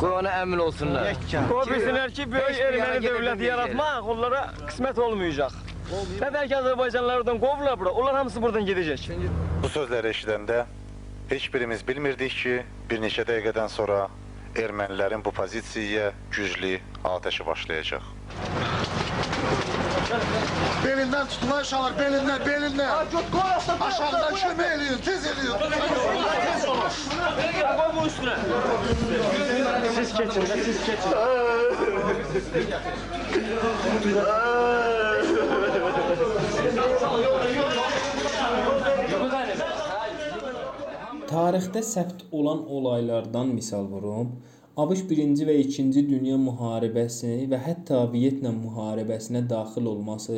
Qoy ona əmin olsunlar. O bilsinlər ki, böyük erməni dövləti yaratmaq onlara qismət olmayacaq. Nədən ki, Azərbaycanlılar oradan qovurlar bura, onlar hamısı buradan gedəcək. Bu sözləri eşidəndə heç birimiz bilmirdik ki, bir neçə dəqiqədən sonra ermənilərin bu pozisiyaya güclü atəşi başlayacaq. Belindən tutma uşaqlar, belindən, belindən. Aşağıdan kömək eləyin, tez eləyin. Tez olun. Qoy bu üstünə. Siz keçin, də, siz keçin. Tarixdə səbt olan olaylardan misal vurum. ABŞ 1-ci və 2-ci Dünya müharibəsi və hətta Vyetnam müharibəsinə daxil olması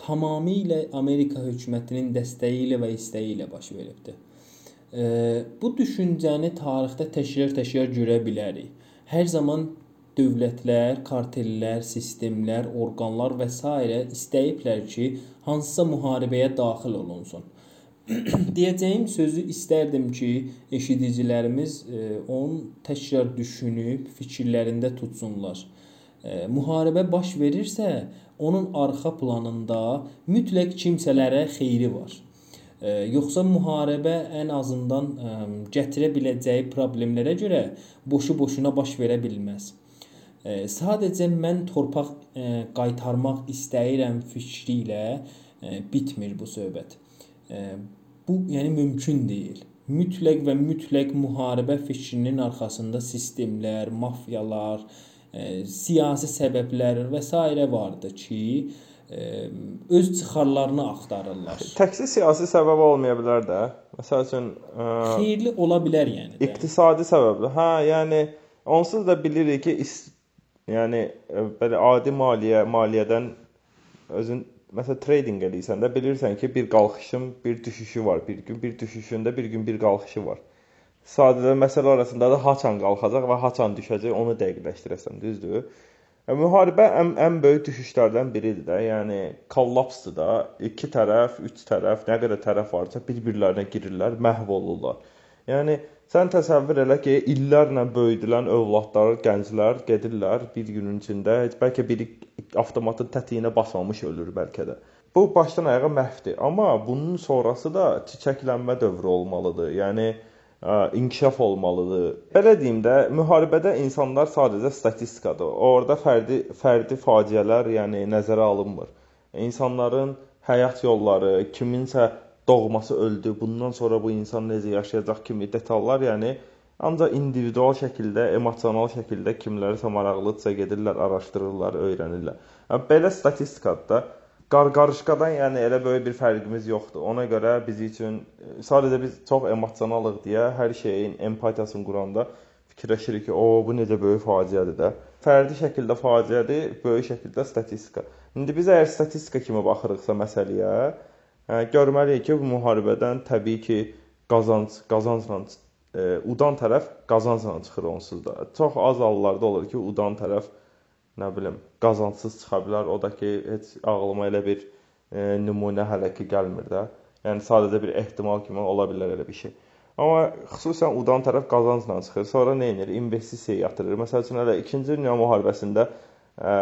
tamamilə Amerika hökumətinin dəstəyi ilə və istəyi ilə baş veribdi. Bu düşüncəni tarixdə təkrar-təkrar görə bilərik. Hər zaman dövlətlər, kartellər, sistemlər, orqanlar və s. istəyiblər ki, hansısa müharibəyə daxil olunsun. [CLEARS THROAT] Deyəcəyim sözü istərdim ki, eşidicilərimiz e, onu təkrar düşünüb fikirlərində tutsunlar. E, müharibə baş verirsə, onun arxa planında mütləq kimsələrə xeyri var. E, yoxsa müharibə ən azından gətirə biləcəyi problemlərə görə boşu-boşuna baş verə bilməz. Sadəcə mən torpaq qaytarmaq istəyirəm fikri ilə bitmir bu söhbət. E, Bu yəni mümkün deyil. Mütləq və mütləq müharibə fikrinin arxasında sistemlər, mafiyalar, e, siyasi səbəblər və s. vardı ki, e, öz çıxarlarını axtarırlar. Təkcə siyasi səbəb olmaya bilər də. Məsəl üçün ə, xeyirli ola bilər yəni. Də. İqtisadi səbəblər. Hə, yəni onsuz da bilirik ki, yəni ə, belə adi maliyyə, maliyyədən özün məsələn trading eləyirsən də bilirsən ki, bir qalxışın, bir düşüşü var. Bir gün bir düşüşündə bir gün bir qalxışı var. Sadəcə məsələ arasında da haçan qalxacaq və haçan düşəcək onu dəqiqləşdirəsən, düzdür? Yəni, müharibə ən, ən böyük düşüşlərdən biridir də. Yəni kollapsdır da. İki tərəf, üç tərəf, nə qədər tərəf varsa bir-birlərinə girirlər, məhv olurlar. Yəni sən təsəvvür elə ki, illərlə böyüdülən övladlar, gənclər gedirlər bir günün içində, heç bəlkə biri avtomatın tətiyinə basmamış ölür bəlkə də. Bu başdan ayağa məhvdir. Amma bunun sonrası da çiçəklənmə dövrü olmalıdır. Yəni inkişaf olmalıdır. Belə deyim də, müharibədə insanlar sadəcə statistikadır. Orada fərdi fərdi faciələr, yəni nəzərə alınmır. İnsanların həyat yolları, kiminsə doğması öldü, bundan sonra bu insan necə yaşayacaq kimi detallar, yəni Ancaq individual şəkildə, emosional şəkildə kimlərisə maraqlıdırsa gedirlər, araşdırırlar, öyrənirlər. Yəni belə statistikada qarqarışqadan yəni elə böyük bir fərqimiz yoxdur. Ona görə biz üçün sadəcə biz çox emosionalıq deyə hər şeyin empatiyasını quranda fikirləşirik ki, o bu necə böyük faciədir də. Fərdi şəkildə faciədir, böyük şəkildə statistika. İndi biz əgər statistika kimi baxırıqsa məsələyə, görməliyik ki, bu müharibədən təbii ki, qazanc, qazancla e, udan tərəf qazancla çıxır onsuz da. Çox az hallarda olur ki, udan tərəf nə bilim qazancsız çıxa bilər. O da ki, heç ağlıma elə bir e, nümunə hələ ki gəlmir də. Yəni sadəcə bir ehtimal kimi ola bilər elə bir şey. Amma xüsusən udan tərəf qazancla çıxır. Sonra nə edir? İnvestisiya yatırır. Məsəl üçün elə 2-ci dünya müharibəsində ə,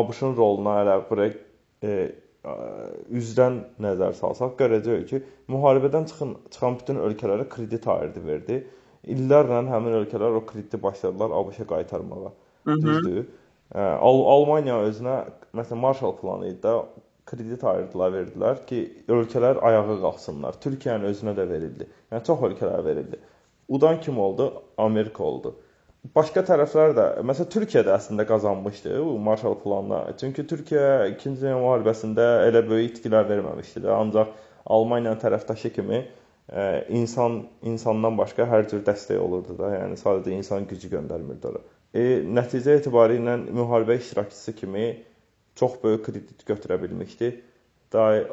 ABŞ-ın roluna elə bura e, üzdən nəzər salsaq görəcəyik ki, müharibədən çıxın, çıxan bütün ölkələrə kredit ayırdı verdi. İllərlə həmin ölkələr o krediti başladılar ABŞ-a qaytarmağa. Düzdür? Al Almaniya özünə məsələn Marshall planı idi də kredit ayırdılar, verdilər ki, ölkələr ayağa qalxsınlar. Türkiyənin özünə də verildi. Yəni çox ölkələrə verildi. Udan kim oldu? Amerika oldu. Başqa tərəflər də, məsələn Türkiyə də əslində qazanmışdı bu Marshall planına. Çünki Türkiyə 2-ci Dünya müharibəsində elə böyük itkilər verməmişdi də, ancaq Almaniyanın tərəfdaşı kimi ə, e, insan insandan başqa hər cür dəstək olurdu da, yəni sadəcə insan gücü göndərmirdi ora. E, nəticə etibarilə müharibə iştirakçısı kimi çox böyük kredit götürə bilmişdi. Daha e,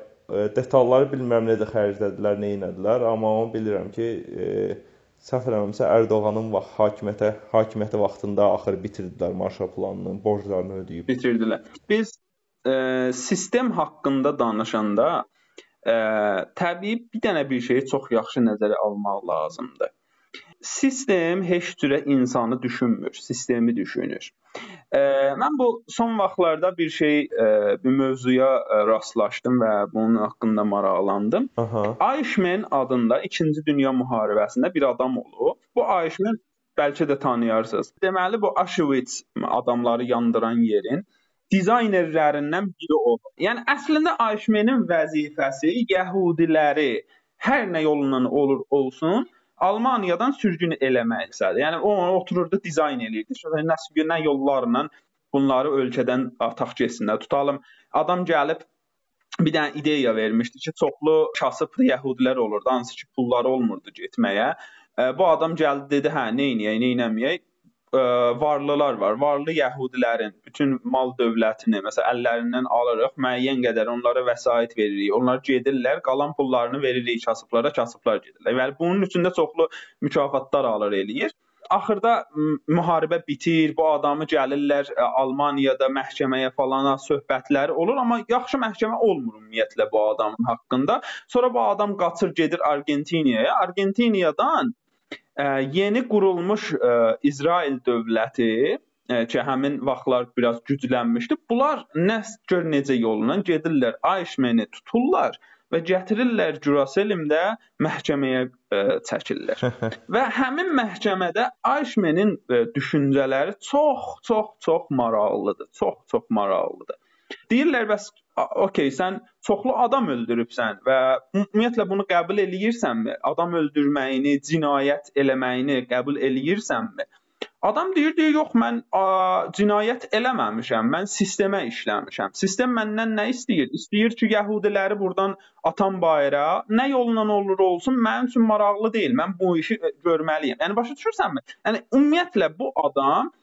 detalları bilmirəm necə xərclədilər, nə etdilər, amma onu bilirəm ki, e, səhv eləmirəmsə Ərdoğanın vaxt hakimiyyətə hakimiyyəti vaxtında axır bitirdilər Marşal planının borclarını ödəyib. Bitirdilər. Biz e, sistem haqqında danışanda ə, təbii bir dənə bir şeyi çox yaxşı nəzərə almaq lazımdır. Sistem heç cürə insanı düşünmür, sistemi düşünür. Ə, mən bu son vaxtlarda bir şey, ə, bir mövzuya rastlaşdım və bunun haqqında maraqlandım. Eichmann adında 2-ci Dünya müharibəsində bir adam olub. Bu Eichmann bəlkə də tanıyarsınız. Deməli bu Auschwitz adamları yandıran yerin dizaynerlərindən biri olub. Yəni əslində Eichmann-in vəzifəsi yəhudiləri hər nə yolundan olur olsun Almaniyadan sürgün eləməkdir. Yəni o otururdu dizayn eləyirdi. Sonra nə nə yollarla bunları ölkədən ataq getsinlər. Tutalım adam gəlib bir dənə ideya vermişdi ki, çoxlu kasıb yəhudilər olurdu, hansı ki pulları olmurdu getməyə. Bu adam gəldi dedi, hə, nə edəyək, nə etməyək? Ə, varlılar var. Varlı yəhudilərin bütün mal dövlətini məsələn əllərindən alırıq, müəyyən qədər onlara vəsait veririk. Onlar gedirlər, qalan pullarını veririk kasıblara, kasıblar gedirlər. Yəni bunun üçün də çoxlu mükafatlar alır eləyir. Axırda müharibə bitir, bu adamı gəlirlər Almaniyada məhkəməyə falana söhbətləri olur, amma yaxşı məhkəmə olmur ümumiyyətlə bu adamın haqqında. Sonra bu adam qaçır gedir Argentiniyaya. Argentiniyadan yeni qurulmuş İsrail dövləti ki, həmin vaxtlar biraz güclənmişdi. Bunlar nə gör necə yolla gedirlər, Ayşməni tuturlar və gətirirlər Jerusalemdə məhkəməyə ə, çəkirlər. [LAUGHS] və həmin məhkəmədə Ayşmenin ə, düşüncələri çox, çox, çox maraqlıdır. Çox, çox maraqlıdır. Deyirlər bəs okey sən çoxlu adam öldürübsən və ümumiyyətlə bunu qəbul eləyirsənmi? Adam öldürməyini, cinayət eləməyini qəbul eləyirsənmi? Adam deyir, deyir, yox mən a, cinayət eləməmişəm. Mən sistemə işləmişəm. Sistem məndən nə istəyir? İstəyir ki, yəhudiləri burdan atam bayıra. Nə yolla olur olsun, mənim üçün maraqlı deyil. Mən bu işi e, görməliyəm. Yəni başa düşürsənmi? Yəni ümumiyyətlə bu adam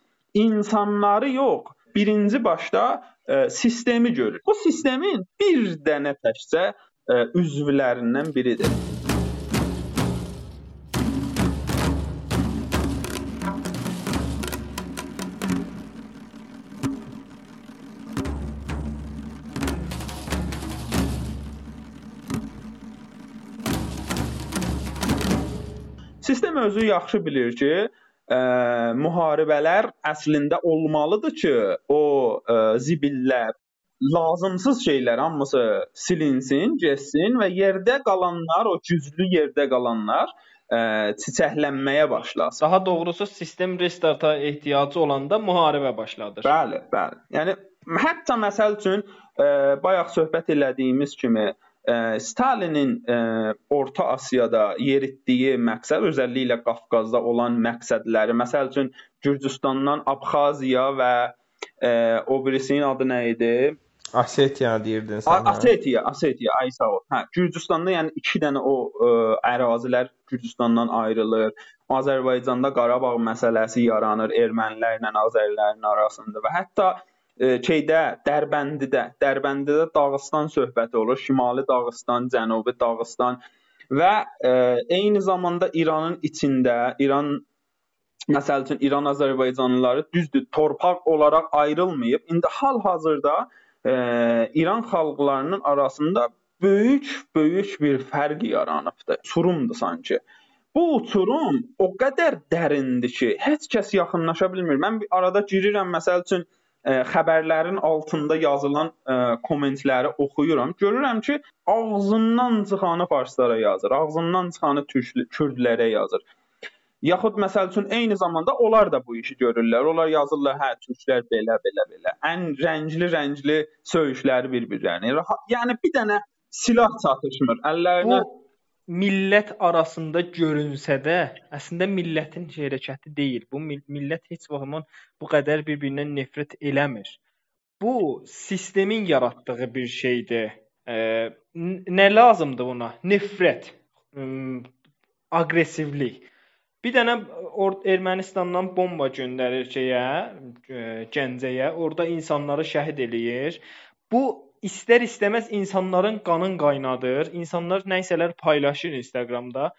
insanları yox, birinci başda e, sistemi görür. Bu sistemin bir dənə təkcə e, üzvlərindən biridir. Sistem özü yaxşı bilir ki, ə, müharibələr əslində olmalıdır ki, o ə, zibillər, lazımsız şeylər hamısı silinsin, getsin və yerdə qalanlar, o güclü yerdə qalanlar ə, çiçəklənməyə başlasın. Daha doğrusu sistem restarta ehtiyacı olanda müharibə başladır. Bəli, bəli. Yəni hətta məsəl üçün ə, bayaq söhbət elədiyimiz kimi Stalinin Orta Asiyada yeritdiyi məqsəd özəlliklə Qafqazda olan məqsədləri, məsəl üçün Gürcüstandan Abxaziya və ə, o birisinin adı nə idi? Osetiya deyirdin sən. Osetiya, Osetiya, ay sağ ol. Hə, Gürcüstanda yəni 2 dənə o ə, ərazilər Gürcüstandan ayrılır. Azərbaycanda Qarabağ məsələsi yaranır ermənilərlə Azərilərin arasında və hətta şeydə Dərbənddə, Dərbəndidə Dağıstan söhbəti olur. Şimali Dağıstan, Cənubi Dağıstan və ə, eyni zamanda İranın içində, İran məsəl üçün İran Azərbaycanlıları düzdür, torpaq olaraq ayrılmayıb. İndi hal-hazırda ə, İran xalqlarının arasında böyük böyük bir fərq yaranıbdı. Uçurumdur sanki. Bu uçurum o qədər dərindir ki, heç kəs yaxınlaşa bilmir. Mən arada girirəm məsəl üçün xəbərlərin altında yazılan ə, kommentləri oxuyuram. Görürəm ki, ağzından çıxanı farslara yazır, ağzından çıxanı türk kürdlərə yazır. Yaxud məsəl üçün eyni zamanda onlar da bu işi görürlər. Onlar yazırlar, hə, türklər belə, belə, belə. Ən rəngli-rəngli söyüşləri bir-birlərinə. Yəni bir dənə silah çatışmır. Əllərinə bu millət arasında görünsə də, əslində millətin hərəkəti deyil. Bu millət heç vaxt bu qədər bir-birindən nifrət eləmir. Bu sistemin yaratdığı bir şeydir. E, nə lazımdır buna? Nifrət, aqressivlik. Bir dənə Ermənistandan bomba göndərir şeyə, Gəncəyə, orada insanları şəhid eləyir. Bu istər-istəməz insanların qanın qaynadır. İnsanlar nəysələr paylaşır Instagramda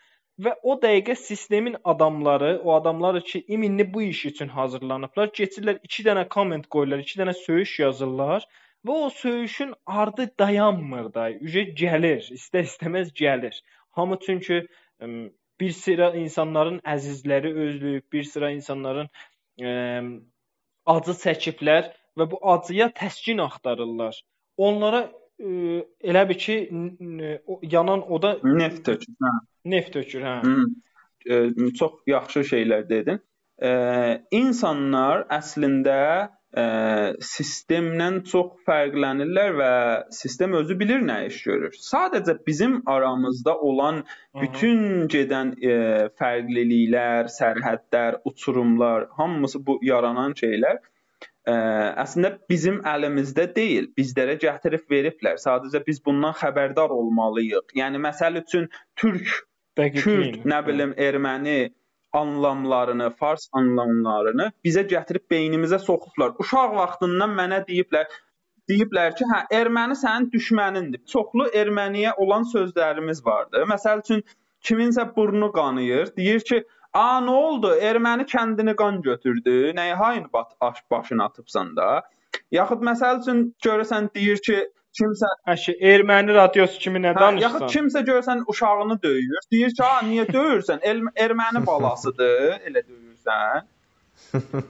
və o dəqiqə sistemin adamları, o adamlar ki, iminli bu iş üçün hazırlanıblar, keçirlər 2 dənə komment qoyurlar, 2 dənə söyüş yazırlar və o söyüşün ardı dayanmır da. Ücə gəlir, istər-istəməz gəlir. Hamı çünki bir sıra insanların əzizləri özlüyüb, bir sıra insanların ə, acı çəkiblər və bu acıya təskin axtarırlar onlara e, elə bir ki, yanan oda neft tökür. Hə. Neft tökür, hə. Hı. E, çox yaxşı şeylər dedin. Ə, insanlar əslində ə, sistemdən çox fərqlənirlər və sistem özü bilir nə iş görür. Sadəcə bizim aramızda olan bütün gedən ə, fərqliliklər, sərhədlər, uçurumlar, hamısı bu yaranan şeylər ə, əslində bizim əlimizdə deyil. Bizlərə gətirib veriblər. Sadəcə biz bundan xəbərdar olmalıyıq. Yəni məsəl üçün türk, kürd, nə bilim erməni anlamlarını, fars anlamlarını bizə gətirib beynimizə soxublar. Uşaq vaxtından mənə deyiblər, deyiblər ki, hə, erməni sənin düşmənindir. Çoxlu erməniyə olan sözlərimiz vardı. Məsəl üçün kiminsə burnu qanıyır, deyir ki, A, nə oldu? Erməni kəndini qan götürdü. Nəyə hain bat aş başına atıbsan da? Yaxud məsəl üçün görürsən deyir ki, kimsə əşi erməni radiosu kimi nə danışırsan? Hə, yaxud kimsə görsən uşağını döyür. Deyir ki, "A, niyə döyürsən? El erməni balasıdır, [LAUGHS] elə döyürsən."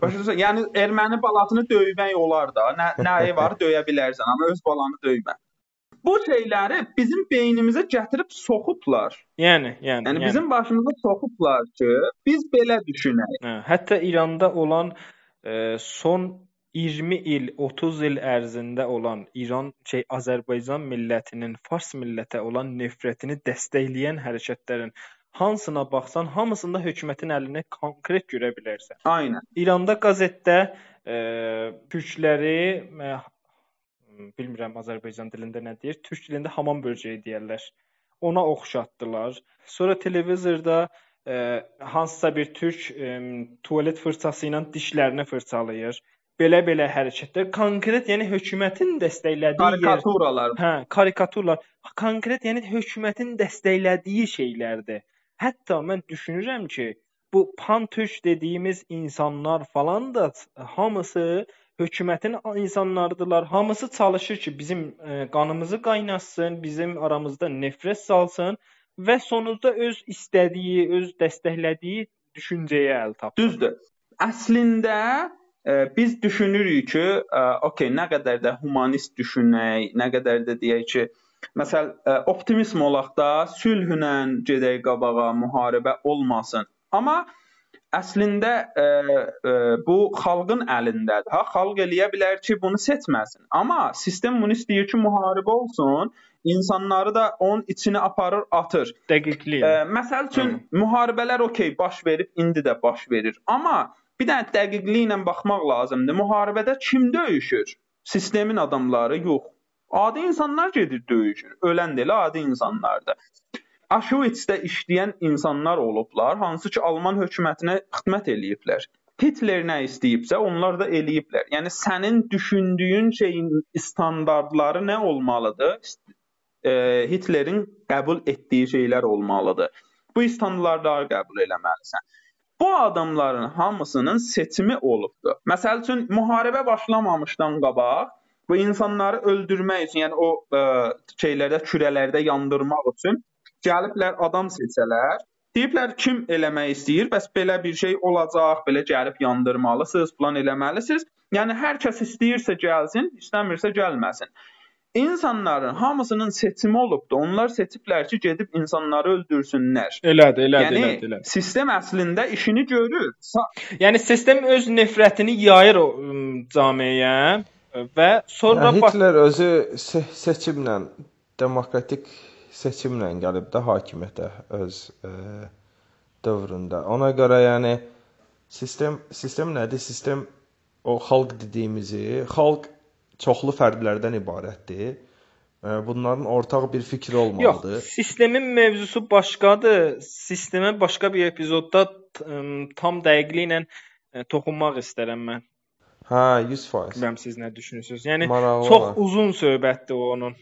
Başa Yəni erməni balasını döymək olar da. Nə nəyi var, döyə bilərsən, amma öz balanı döymə bu şeyləri bizim beynimizə gətirib soxublar. Yəni, yəni, yəni, yəni bizim başımıza soxublar ki, biz belə düşünək. Hə, hətta İranda olan e, son 20 il, 30 il ərzində olan İran şey Azərbaycan millətinin Fars millətə olan nifrətini dəstəkləyən hərəkətlərin hansına baxsan, hamısında hökumətin əlini konkret görə bilərsən. Aynen. İranda qəzetdə e, türkləri e, bilmirəm Azərbaycan dilində nə deyir. Türk dilində hamam böcəyi deyirlər. Ona oxşatdılar. Sonra televizorda e, hansısa bir türk e, tualet fırçası ilə dişlərini fırçalayır. Belə-belə hərəkətlər konkret, yəni hökumətin dəstəklədiyi karikaturalar. Yer, hə, karikaturlar. Konkret, yəni hökumətin dəstəklədiyi şeylərdir. Hətta mən düşünürəm ki, bu pan-türk dediyimiz insanlar falan da hamısı hökumətin insanlarıdırlar. Hamısı çalışır ki, bizim e, qanımızı qaynatsın, bizim aramızda nifrət salsın və sonunda öz istədiyi, öz dəstəklədiyi düşüncəyə əl tapsın. Düzdür. Əslində e, biz düşünürük ki, e, okey, nə qədər də humanist düşünək, nə qədər də deyək ki, məsəl optimizm olaq da, sülhlə gedək qabağa, müharibə olmasın. Amma əslində ə, ə, bu xalqın əlindədir. Ha, xalq eləyə bilər ki, bunu seçməsin. Amma sistem bunu istəyir ki, müharibə olsun, insanları da onun içinə aparır, atır. Dəqiqlik. Ə, məsəl üçün Hı. müharibələr okey baş verib, indi də baş verir. Amma bir dənə dəqiqliklə baxmaq lazımdır. Müharibədə kim döyüşür? Sistemin adamları yox. Adi insanlar gedir döyüşür. Ölən elə adi insanlardır. Auschwitz-də işləyən insanlar olublar, hansı ki Alman hökumətinə xidmət eləyiblər. Hitler nə istəyibsə, onlar da eləyiblər. Yəni sənin düşündüyün şeyin standartları nə olmalıdır? E, Hitlerin qəbul etdiyi şeylər olmalıdır. Bu standartları qəbul eləməlisən. Bu adamların hamısının seçimi olubdu. Məsəl üçün müharibə başlamamışdan qabaq bu insanları öldürmək üçün, yəni o ə, e, şeylərdə, kürələrdə yandırmaq üçün gəliblər adam seçələr, deyiblər kim eləmək istəyir, bəs belə bir şey olacaq, belə gəlib yandırmalısınız, plan eləməlisiniz. Yəni hər kəs istəyirsə gəlsin, istəmirsə gəlməsin. İnsanların hamısının seçimi olubdu. Onlar seçiblər ki, gedib insanları öldürsünlər. Elədir, elədir, yəni, elədir, elədir. Sistem əslində işini görür. Sa yəni sistem öz nifrətini yayır o cəmiyyəyə və sonra yəni, Hitler özü se seçimlə demokratik seçimlə gəlib də hakimiyyətə öz ə, dövründə. Ona görə yəni sistem sistem nədir? Sistem o xalq dediyimizi, xalq çoxlu fərdlərdən ibarətdir. Bunların ortaq bir fikri olmalıdır. Yox, sistemin mövzusu başqadır. Sistemə başqa bir epizodda tam dəqiqliklə toxunmaq istərəm mən. Hə, 100%. Bilmirəm siz nə düşünürsüz? Yəni Maraqlı çox olar. uzun söhbətdir onun.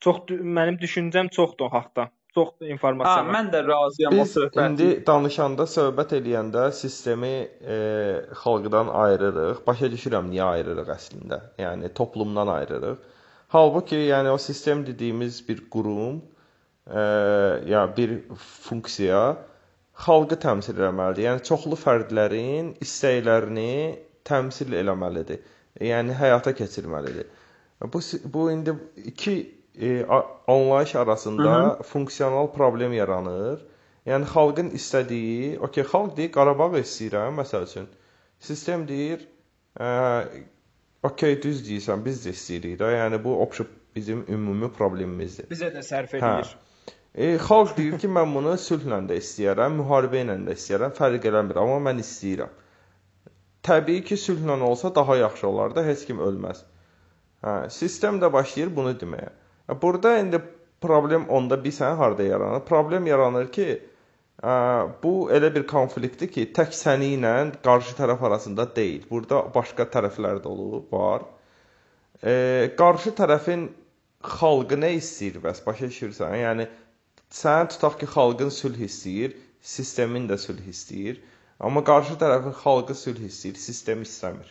Çox mənim düşüncəm çoxdur o haqqda. Çox informasiya Ha, mən də razıyam o Biz söhbəti. indi danışanda, söhbət eləyəndə sistemi e, xalqdan ayırırıq. Başa düşürəm niyə ayırırıq əslində. Yəni toplumdan ayırırıq. Halbuki yəni o sistem dediyimiz bir qurum, e, ya bir funksiya xalqı təmsil etməlidir. Yəni çoxlu fərdlərin istəklərini təmsil etməlidir. Yəni həyata keçirməlidir. Bu bu indi iki e, anlayış arasında Hı -hı. funksional problem yaranır. Yəni xalqın istədiyi, okey, xalq deyir Qarabağı istəyirəm, məsəl üçün. Sistem deyir, ə, okey, düz deyirsən, biz də istəyirik də. Yəni bu option bizim ümumi problemimizdir. Bizə də sərf edir. Hə. E, xalq deyir ki, mən bunu sülhlə də istəyirəm, müharibə ilə də istəyirəm, fərq eləmir, amma mən istəyirəm. Təbii ki, sülhlə olsa daha yaxşı olar da, heç kim ölməz. Hə, sistem də başlayır bunu deməyə. Burada indi problem onda bilsən harda yaranır? Problem yaranır ki, ə, bu elə bir konfliktdir ki, tək səni ilə qarşı tərəf arasında deyil. Burada başqa tərəflər də olub, var. E, qarşı tərəfin xalqı nə istəyir bəs başa düşürsən? Yəni sən tutaq ki, xalqın sülh istəyir, sistemin də sülh istəyir, amma qarşı tərəfin xalqı sülh istəyir, sistem istəmir.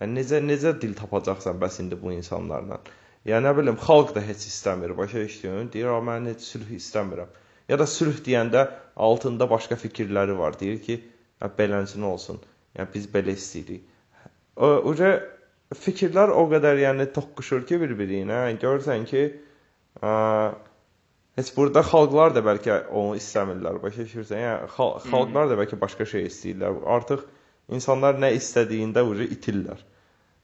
Yəni necə necə dil tapacaqsan bəs indi bu insanlarla? Ya nə bilim, xalq da heç istəmir, başa düşdün? Deyir, "A mən heç sülh istəmirəm." Ya da sülh deyəndə altında başqa fikirləri var. Deyir ki, "Ya beləncə olsun." Yəni biz belə istəyirik. O fikirlər o qədər yəni toqquşur ki bir-biri ilə. Görürsən ki, ə, heç burada xalqlar da bəlkə onu istəmirlər, başa düşürsən? Yəni xal xalqlar da bəlkə başqa şey istəyirlər. Artıq insanlar nə istədiyində ucu itirlər.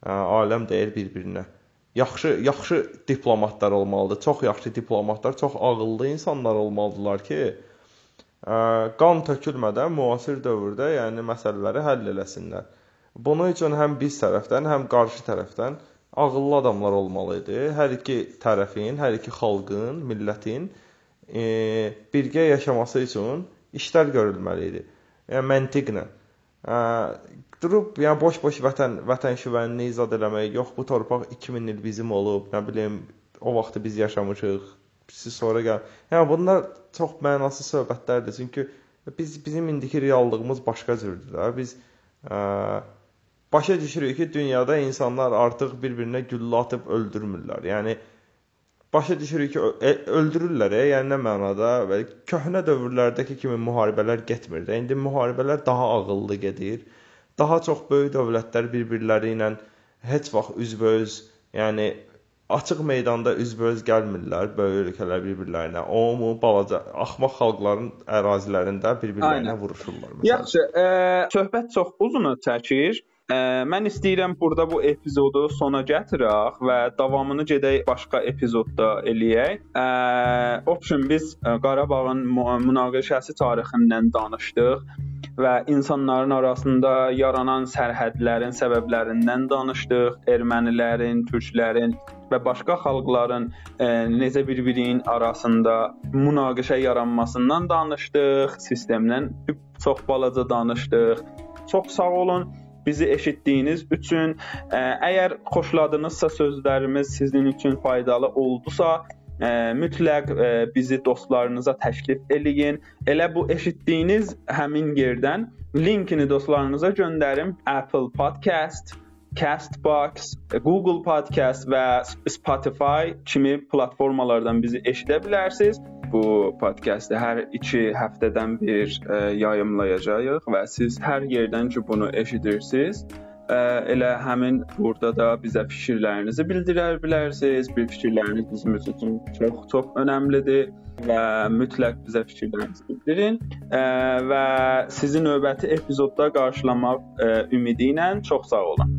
Ə, aləm deyir bir-birinə. Yaxşı, yaxşı diplomatlar olmalıdır. Çox yaxşı diplomatlar, çox ağıllı insanlar olmalıdırlar ki, ə, qan tökülmədən müasir dövrdə yəni məsələləri həll eləsinlər. Bunun üçün həm biz tərəfdən, həm qarşı tərəfdən ağıllı adamlar olmalı idi. Hər iki tərəfin, hər iki xalqın, millətin e, birgə yaşaması üçün işlər görülməli idi. Yəni məntiqlə. E, durub yəni boş-boş vətən vətənşüvənliyi izad eləmək, yox bu torpaq 2000 il bizim olub, nə bilim o vaxtı biz yaşamışıq. Siz sonra gəl. Yəni bunlar çox mənasız söhbətlərdir. Çünki biz bizim indiki reallığımız başqa cürdür də. Biz ə, başa düşürük ki, dünyada insanlar artıq bir-birinə güllə atıb öldürmürlər. Yəni başa düşürük ki, e, öldürürlər, e, yəni nə mənada? Köhnə dövrlərdəki kimi müharibələr getmir də. İndi müharibələr daha ağıllı gedir. Daha çox böyük dövlətlər bir-birləri ilə heç vaxt üzbəüz, yəni açıq meydanda üzbəüz gəlmirlər böyük ölkələr bir-birlərinə. O mu balaca axmaq xalqların ərazilərində bir-birlərinə vuruşurlar məsələn. Yaxşı, ə, söhbət çox uzun çəkir. Ə, mən istəyirəm burada bu epizodu sona gətirək və davamını gedək başqa epizodda eləyək. Ə, option biz Qarabağın münaqişəsi tarixindən danışdıq və insanların arasında yaranan sərhədlərin səbəblərindən danışdıq. Ermənilərin, türklərin və başqa xalqların ə, necə bir-birinin arasında münaqişə yaranmasından danışdıq, sistemdən çox balaca danışdıq. Çox sağ olun bizi eşitdiyiniz üçün. Əgər xoşladınızsa sözlərimiz sizin üçün faydalı oldusa, ə, mütləq ə, bizi dostlarınıza təklif eləyin. Elə bu eşitdiyiniz həmin yerdən linkini dostlarınıza göndərin. Apple Podcast, Castbox, Google Podcast və Spotify kimi platformalardan bizi eşidə bilərsiniz. Bu podkastı hər 2 həftədən bir ə, yayımlayacağıq və siz hər yerdən ki bunu eşidirsiniz, elə həmin burada da bizə fikirlərinizi bildirə bilərsiniz. Bir fikirləriniz bizim üçün çox çox önəmlidir və mütləq bizə fikirlərinizi bildirin və sizi növbəti epizodda qarşılamaq ümidi ilə çox sağ olun.